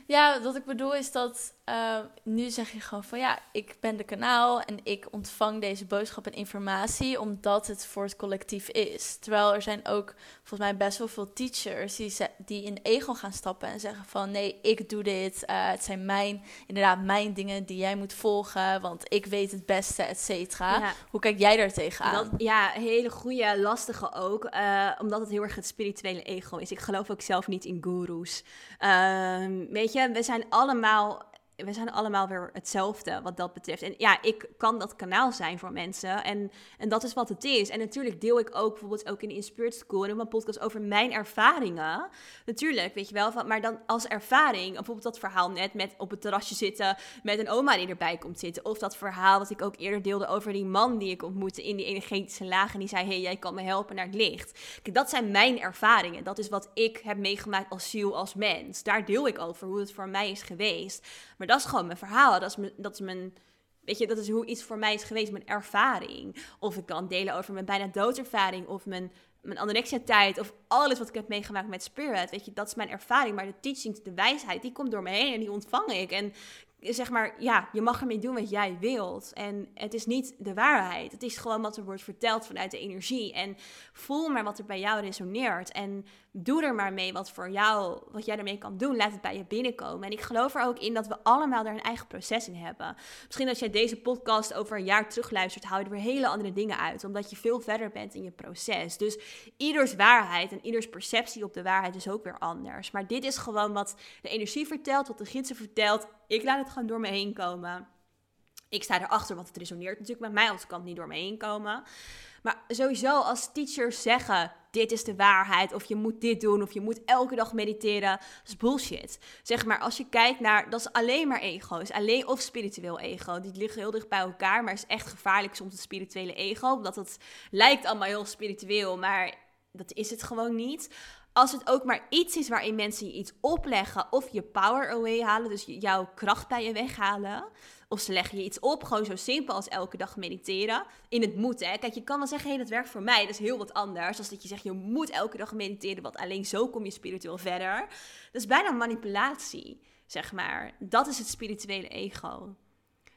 Ja, wat ik bedoel is dat eh, nu zeg je gewoon van ja, ik ben de kanaal en ik ontvang deze boodschap en informatie omdat het voor het collectief is. Terwijl er zijn ook volgens mij best wel veel teachers die, die in ego gaan stappen en zeggen van nee, ik doe dit. eh, het zijn mijn, inderdaad mijn dingen die jij moet volgen, want ik weet het beste, et cetera. Ja. Hoe kijk jij daar tegenaan? Dat, ja, hele goede, lastige ook. eh, omdat het heel erg het spirituele ego is. Ik geloof ook zelf niet in goeroes. Ehm, weet je, we zijn allemaal we zijn allemaal weer hetzelfde wat dat betreft. En ja, ik kan dat kanaal zijn voor mensen. En, en dat is wat het is. En natuurlijk deel ik ook bijvoorbeeld ook in de Inspired School en op mijn podcast over mijn ervaringen. Natuurlijk, weet je wel. Van, maar dan als ervaring, bijvoorbeeld dat verhaal net met op het terrasje zitten met een oma die erbij komt zitten. Of dat verhaal dat ik ook eerder deelde over die man die ik ontmoette in die energetische laag. En die zei, hey, jij kan me helpen naar het licht. Dat zijn mijn ervaringen. Dat is wat ik heb meegemaakt als ziel, als mens. Daar deel ik over hoe het voor mij is geweest. Maar dat is gewoon mijn verhaal. Dat is mijn, dat is mijn Weet je, dat is hoe iets voor mij is geweest, mijn ervaring. Of ik kan delen over mijn bijna doodervaring of mijn, mijn anorexia-tijd of alles wat ik heb meegemaakt met Spirit. Weet je, dat is mijn ervaring. Maar de teachings, de wijsheid, die komt door me heen en die ontvang ik. En zeg maar, ja, je mag ermee doen wat jij wilt. En het is niet de waarheid. Het is gewoon wat er wordt verteld vanuit de energie. En voel maar wat er bij jou resoneert. En doe er maar mee wat voor jou, wat jij ermee kan doen. Laat het bij je binnenkomen. En ik geloof er ook in dat we allemaal daar een eigen proces in hebben. Misschien als jij deze podcast over een jaar terugluistert, hou je er weer hele andere dingen uit. Omdat je veel verder bent in je proces. Dus ieders waarheid en ieders perceptie op de waarheid is ook weer anders. Maar dit is gewoon wat de energie vertelt, wat de gidsen vertelt. Ik laat het gewoon door me heen komen. Ik sta erachter, want het resoneert natuurlijk met mij, anders kan het niet door me heen komen. Maar sowieso als teachers zeggen, dit is de waarheid, of je moet dit doen, of je moet elke dag mediteren, dat is bullshit. Zeg maar, als je kijkt naar, dat is alleen maar ego, is alleen of spiritueel ego. Die liggen heel dicht bij elkaar, maar is echt gevaarlijk soms het spirituele ego, omdat het lijkt allemaal heel spiritueel, maar dat is het gewoon niet. Als het ook maar iets is waarin mensen je iets opleggen of je power away halen, dus jouw kracht bij je weghalen, of ze leggen je iets op, gewoon zo simpel als elke dag mediteren. In het moeten. Hè. Kijk, je kan wel zeggen, hé, hey, dat werkt voor mij. Dat is heel wat anders. Als dat je zegt, je moet elke dag mediteren, want alleen zo kom je spiritueel verder. Dat is bijna manipulatie, zeg maar. Dat is het spirituele ego.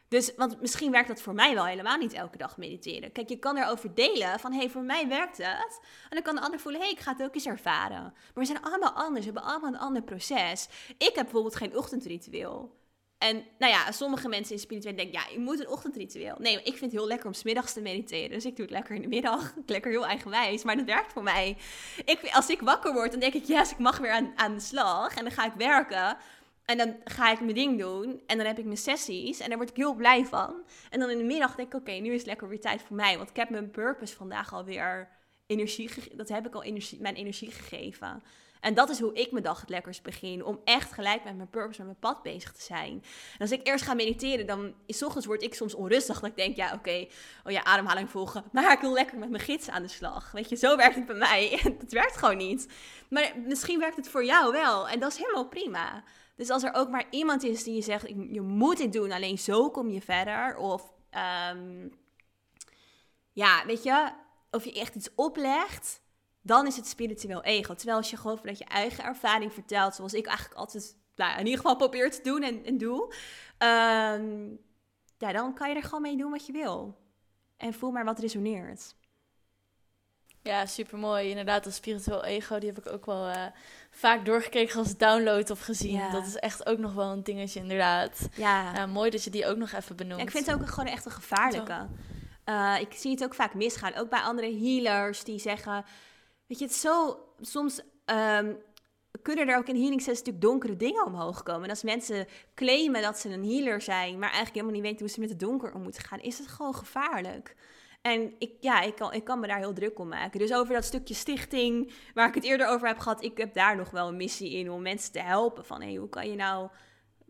Dus, want misschien werkt dat voor mij wel helemaal niet elke dag mediteren. Kijk, je kan erover delen van, hé, hey, voor mij werkt het. En dan kan de ander voelen, hé, hey, ik ga het ook eens ervaren. Maar we zijn allemaal anders, we hebben allemaal een ander proces. Ik heb bijvoorbeeld geen ochtendritueel. En nou ja, sommige mensen in spiritueel denken, ja, je moet een ochtendritueel. Nee, ik vind het heel lekker om smiddags te mediteren. Dus ik doe het lekker in de middag. Lekker heel eigenwijs, maar dat werkt voor mij. Ik, als ik wakker word, dan denk ik, yes, ik mag weer aan, aan de slag. En dan ga ik werken. En dan ga ik mijn ding doen. En dan heb ik mijn sessies. En daar word ik heel blij van. En dan in de middag denk ik, oké, nu is het lekker weer tijd voor mij. Want ik heb mijn purpose vandaag alweer energie... Dat heb ik al energie, mijn energie gegeven. En dat is hoe ik mijn dag het lekkerst begin. Om echt gelijk met mijn purpose, met mijn pad bezig te zijn. En als ik eerst ga mediteren, dan is ochtends word ik soms onrustig. Dat ik denk, ja, oké, oh ja, ademhaling volgen. Maar ik wil lekker met mijn gids aan de slag. Weet je, zo werkt het bij mij. Het werkt gewoon niet. Maar misschien werkt het voor jou wel. En dat is helemaal prima. Dus als er ook maar iemand is die je zegt, je moet dit doen, alleen zo kom je verder. Of um, ja, weet je, of je echt iets oplegt dan is het spiritueel ego. Terwijl als je gewoon vanuit je eigen ervaring vertelt, zoals ik eigenlijk altijd nou, in ieder geval probeer te doen en, en doe, ehm, ja, dan kan je er gewoon mee doen wat je wil. En voel maar wat resoneert. Ja, super mooi. Inderdaad, dat spiritueel ego, die heb ik ook wel uh, vaak doorgekregen als download of gezien. Dat is echt ook nog wel een dingetje, inderdaad. Ja. mooi dat je die ook nog even benoemt. ik vind het ook gewoon echt een gevaarlijke. Uh, ik zie het ook vaak misgaan. Ook bij andere healers die zeggen Weet je, het zo... Soms um, kunnen er ook in healing sessies natuurlijk donkere dingen omhoog komen. En als mensen claimen dat ze een healer zijn... maar eigenlijk helemaal niet weten hoe ze met het donker om moeten gaan... is het gewoon gevaarlijk. En ik, ja, ik kan, ik kan me daar heel druk om maken. Dus over dat stukje stichting, waar ik het eerder over heb gehad, ik heb daar nog wel een missie in om mensen te helpen. Van hey, hoe kan je nou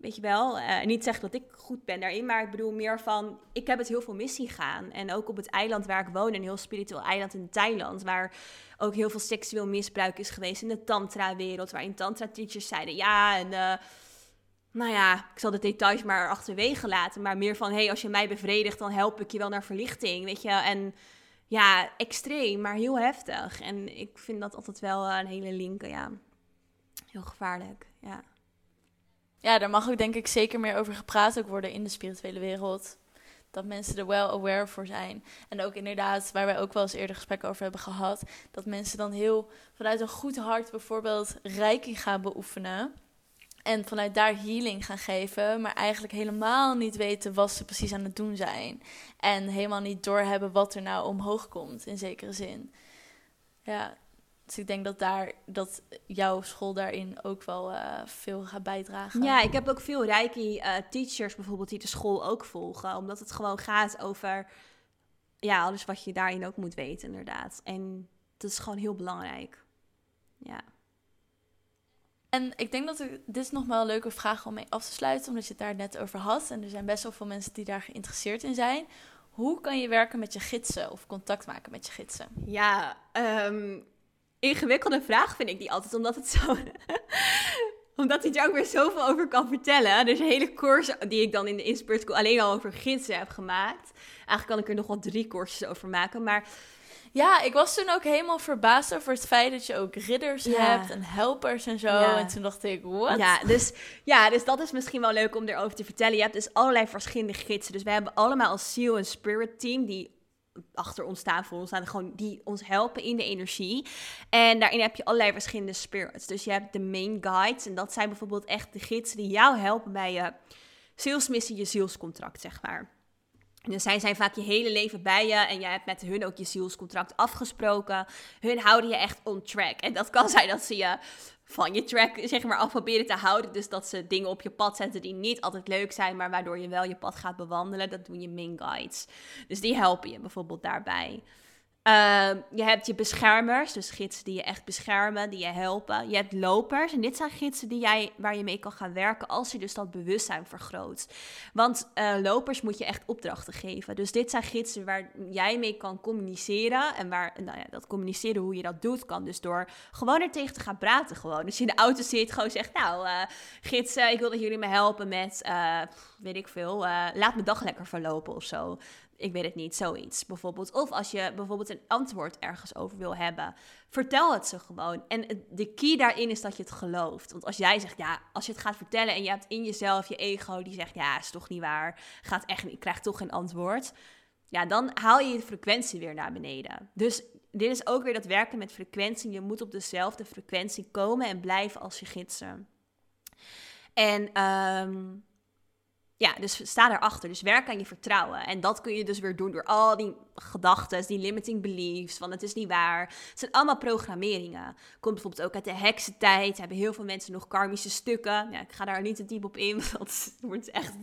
Weet je wel, uh, niet zeggen dat ik goed ben daarin, maar ik bedoel meer van, ik heb het heel veel missie gaan. En ook op het eiland waar ik woon, een heel spiritueel eiland in Thailand, waar ook heel veel seksueel misbruik is geweest in de tantra-wereld, waarin tantra-teachers zeiden, ja, en... Uh, nou ja, ik zal de details maar achterwege laten. Maar meer van, hey, als je mij bevredigt, dan help ik je wel naar verlichting, weet je. En ja, extreem, maar heel heftig. En ik vind dat altijd wel een hele linker, ja. Heel gevaarlijk, ja ja, daar mag ook denk ik zeker meer over gepraat ook worden in de spirituele wereld. Dat mensen er wel aware voor zijn. En ook inderdaad, waar wij ook wel eens eerder gesprekken over hebben gehad, dat mensen dan heel vanuit een goed hart bijvoorbeeld reiki gaan beoefenen. En vanuit daar healing gaan geven, maar eigenlijk helemaal niet weten wat ze precies aan het doen zijn. En helemaal niet doorhebben wat er nou omhoog komt, in zekere zin. Ja, Dus ik denk dat, daar, dat jouw school daarin ook wel uh, veel gaat bijdragen. Ja, ik heb ook veel Reiki uh, teachers bijvoorbeeld die de school ook volgen. Omdat het gewoon gaat over ja, alles wat je daarin ook moet weten, inderdaad. En dat is gewoon heel belangrijk. Ja. En ik denk dat ik, dit is nog wel een leuke vraag om mee af te sluiten, omdat je het daar net over had. En er zijn best wel veel mensen die daar geïnteresseerd in zijn. Hoe kan je werken met je gidsen of contact maken met je gidsen? Ja, um, ingewikkelde vraag vind ik die altijd, omdat het zo. omdat hij er ook weer zoveel over kan vertellen. Dus een hele course die ik dan in de Inspired School alleen al over gidsen heb gemaakt. Eigenlijk kan ik er nog wel drie courses over maken. Maar ja, ik was toen ook helemaal verbaasd over het feit dat je ook ridders hebt en helpers en zo. En toen dacht ik, wat? Ja dus, ja, dus dat is misschien wel leuk om erover te vertellen. Je hebt dus allerlei verschillende gidsen. Dus we hebben allemaal als Seal en Spirit team die achter ons staan, voor ons staan, gewoon die ons helpen in de energie. En daarin heb je allerlei verschillende spirits. Dus je hebt de main guides en dat zijn bijvoorbeeld echt de gidsen die jou helpen bij je salesmissie, je zielscontract, zeg maar. Dus zij zijn vaak je hele leven bij je en jij hebt met hun ook je zielscontract afgesproken. Hun houden je echt on track. En dat kan zijn dat ze je van je track zeg maar af proberen te houden. Dus dat ze dingen op je pad zetten die niet altijd leuk zijn, maar waardoor je wel je pad gaat bewandelen. Dat doen je main guides. Dus die helpen je bijvoorbeeld daarbij. Ehm, je hebt je beschermers, dus gidsen die je echt beschermen, die je helpen. Je hebt lopers en dit zijn gidsen die jij, waar je mee kan gaan werken als je dus dat bewustzijn vergroot. Want uh, lopers moet je echt opdrachten geven. Dus dit zijn gidsen waar jij mee kan communiceren. En waar, nou ja, dat communiceren, hoe je dat doet, kan dus door gewoon er tegen te gaan praten. Gewoon. Dus je in de auto zit, gewoon zegt, nou uh, gidsen, ik wil dat jullie me helpen met, uh, weet ik veel, laat mijn dag lekker verlopen of zo ik weet het niet, zoiets bijvoorbeeld. Of als je bijvoorbeeld een antwoord ergens over wil hebben, vertel het ze gewoon. En de key daarin is dat je het gelooft. Want als jij zegt, ja, als je het gaat vertellen en je hebt in jezelf je ego die zegt, ja, is toch niet waar, gaat echt, ik krijg toch geen antwoord. Ja, dan haal je je frequentie weer naar beneden. Dus dit is ook weer dat werken met frequentie. Je moet op dezelfde frequentie komen en blijven als je gidsen. En um, ja, dus sta daarachter. Dus werk aan je vertrouwen. En dat kun je dus weer doen door al die gedachten, die limiting beliefs, van het is niet waar. Het zijn allemaal programmeringen. Komt bijvoorbeeld ook uit de heksentijd. Hebben heel veel mensen nog karmische stukken. Ja, ik ga daar niet te diep op in, want het wordt echt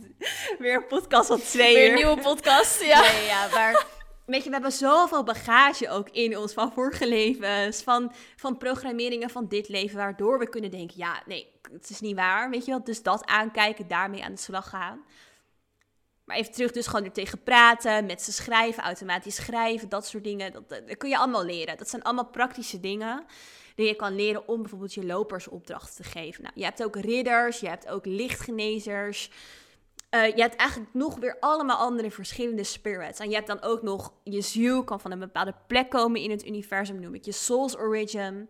weer een podcast van twee Weer een nieuwe podcast, ja. Nee, ja, maar... Weet je, we hebben zoveel bagage ook in ons van vorige levens, van, van programmeringen van dit leven, waardoor we kunnen denken, ja, nee, het is niet waar, weet je wel. Dus dat aankijken, daarmee aan de slag gaan. Maar even terug, dus gewoon er tegen praten, met ze schrijven, automatisch schrijven, dat soort dingen. Dat, dat, kun je allemaal leren. Dat zijn allemaal praktische dingen die je kan leren om bijvoorbeeld je lopers opdrachten te geven. Nou, je hebt ook ridders, je hebt ook lichtgenezers. Uh, je hebt eigenlijk nog weer allemaal andere verschillende spirits. En je hebt dan ook nog je ziel kan van een bepaalde plek komen in het universum, noem ik je soul's origin.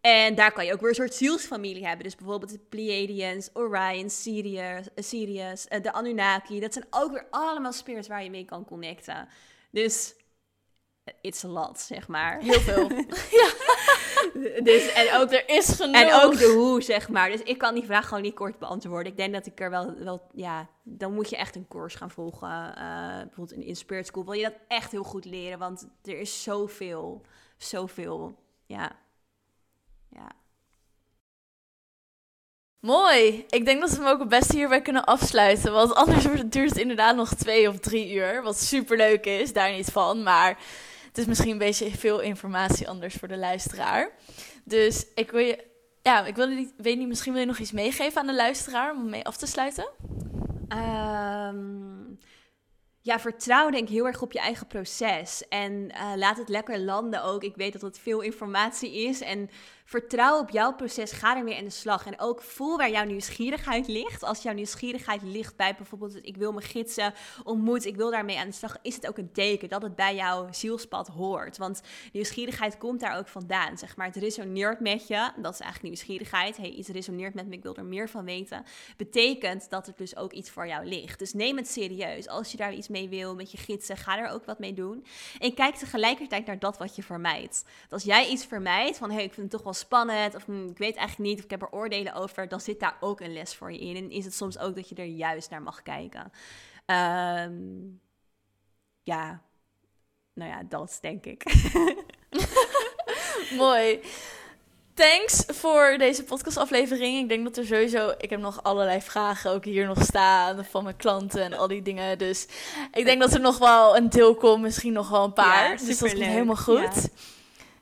En daar kan je ook weer een soort zielsfamilie hebben. Dus bijvoorbeeld de Pleiadians, Orion, Sirius, uh, Sirius uh, de Anunnaki. Dat zijn ook weer allemaal spirits waar je mee kan connecten. Dus it's a lot, zeg maar. Heel veel. ja. Dus, en ook, er is genoeg. En ook de hoe, zeg maar. Dus ik kan die vraag gewoon niet kort beantwoorden. Ik denk dat ik er wel, wel ja, dan moet je echt een course gaan volgen. Uh, bijvoorbeeld in, in Spirit School. Wil je dat echt heel goed leren, want er is zoveel, zoveel, ja ja. Mooi. Ik denk dat we hem ook het beste hierbij kunnen afsluiten. Want anders duurt het inderdaad nog twee of drie uur. Wat super leuk is, daar niet van. Maar het is misschien een beetje veel informatie anders voor de luisteraar. Dus ik wil je. Ja, ik wil niet, weet niet, misschien wil je nog iets meegeven aan de luisteraar om mee af te sluiten? Um, ja, vertrouw denk ik heel erg op je eigen proces. En uh, laat het lekker landen ook. Ik weet dat het veel informatie is. En vertrouw op jouw proces. Ga ermee aan de slag. En ook voel waar jouw nieuwsgierigheid ligt. Als jouw nieuwsgierigheid ligt bij bijvoorbeeld... ik wil mijn gidsen ontmoet, ik wil daarmee aan de slag... is het ook een teken dat het bij jouw zielspad hoort. Want nieuwsgierigheid komt daar ook vandaan. Zeg maar, het resoneert met je. Dat is eigenlijk nieuwsgierigheid. Hey, iets resoneert met me, ik wil er meer van weten. Betekent dat het dus ook iets voor jou ligt. Dus neem het serieus. Als je daar iets mee wil met je gidsen, ga er ook wat mee doen. En kijk tegelijkertijd naar dat wat je vermijdt. als jij iets vermijdt van... hey, ik vind het toch wel spannend of hm, ik weet eigenlijk niet of ik heb er oordelen over, dan zit daar ook een les voor je in. En is het soms ook dat je er juist naar mag kijken. Ehm, ja, nou ja, dat denk ik. Mooi. Thanks voor deze podcastaflevering. Ik denk dat er sowieso... Ik heb nog allerlei vragen ook hier nog staan van mijn klanten en al die dingen. Dus ik denk dat er nog wel een deel komt. Misschien nog wel een paar. Ja, dus dat is helemaal goed. Ja.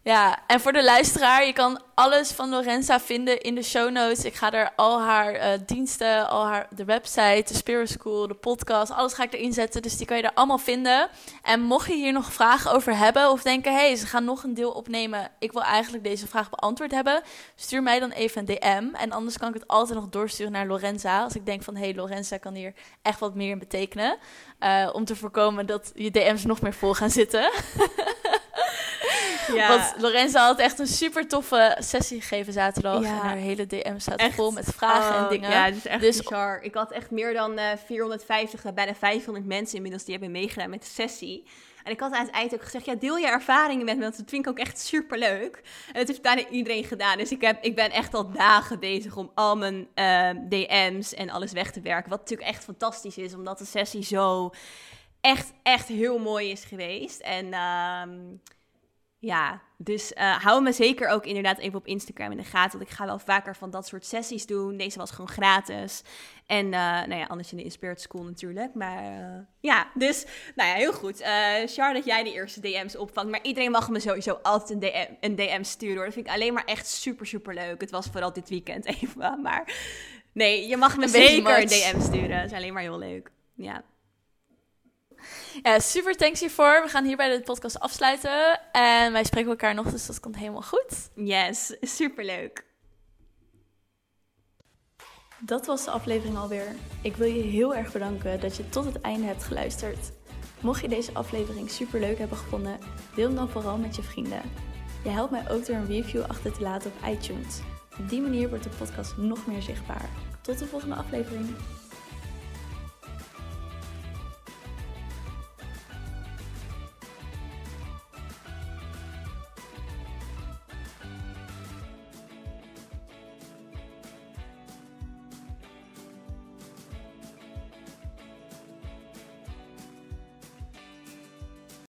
Ja, en voor de luisteraar, je kan alles van Lorenza vinden in de show notes. Ik ga er al haar eh, diensten, al haar de website, de Spirit School, de podcast, alles ga ik erin zetten. Dus die kan je er allemaal vinden. En mocht je hier nog vragen over hebben of denken, hé, hey, ze gaan nog een deel opnemen. Ik wil eigenlijk deze vraag beantwoord hebben. Stuur mij dan even een DM. En anders kan ik het altijd nog doorsturen naar Lorenza. Als ik denk van, hé, hey, Lorenza kan hier echt wat meer in betekenen. Eh, om te voorkomen dat je DM's nog meer vol gaan zitten. Ja. Want Lorenza had echt een super toffe sessie gegeven zaterdag. Ja. En haar hele DM staat Echt? vol met vragen en Oh, dingen. Ja, is echt Dus- bizar. Ik had echt meer dan eh 450, eh, bijna 500 mensen inmiddels die hebben meegedaan met de sessie. En ik had aan het eind ook gezegd, ja, deel je ervaringen met me, want dat vind ik ook echt super leuk. En dat heeft bijna iedereen gedaan. Dus ik, heb, ik ben echt al dagen bezig om al mijn eh, DM's en alles weg te werken. Wat natuurlijk echt fantastisch is, omdat de sessie zo echt, echt heel mooi is geweest. En ehm, ja, dus eh, hou me zeker ook inderdaad even op Instagram in de gaten. Want ik ga wel vaker van dat soort sessies doen. Deze was gewoon gratis. En eh, nou ja, anders in de Inspired School natuurlijk. Maar eh, ja, dus nou ja, heel goed. Char, dat jij de eerste DM's opvangt. Maar iedereen mag me sowieso altijd een DM, een DM sturen. Hoor. Dat vind ik alleen maar echt super, super leuk. Het was vooral dit weekend even. Maar nee, je mag me Een zeker een. DM sturen. Dat is alleen maar heel leuk. Ja. Ja, super thanks hiervoor. We gaan hierbij de podcast afsluiten. En wij spreken elkaar nog, dus dat komt helemaal goed. Yes, super leuk. Dat was de aflevering alweer. Ik wil je heel erg bedanken dat je tot het einde hebt geluisterd. Mocht je deze aflevering super leuk hebben gevonden, deel hem dan vooral met je vrienden. Je helpt mij ook door een review achter te laten op iTunes. Op die manier wordt de podcast nog meer zichtbaar. Tot de volgende aflevering.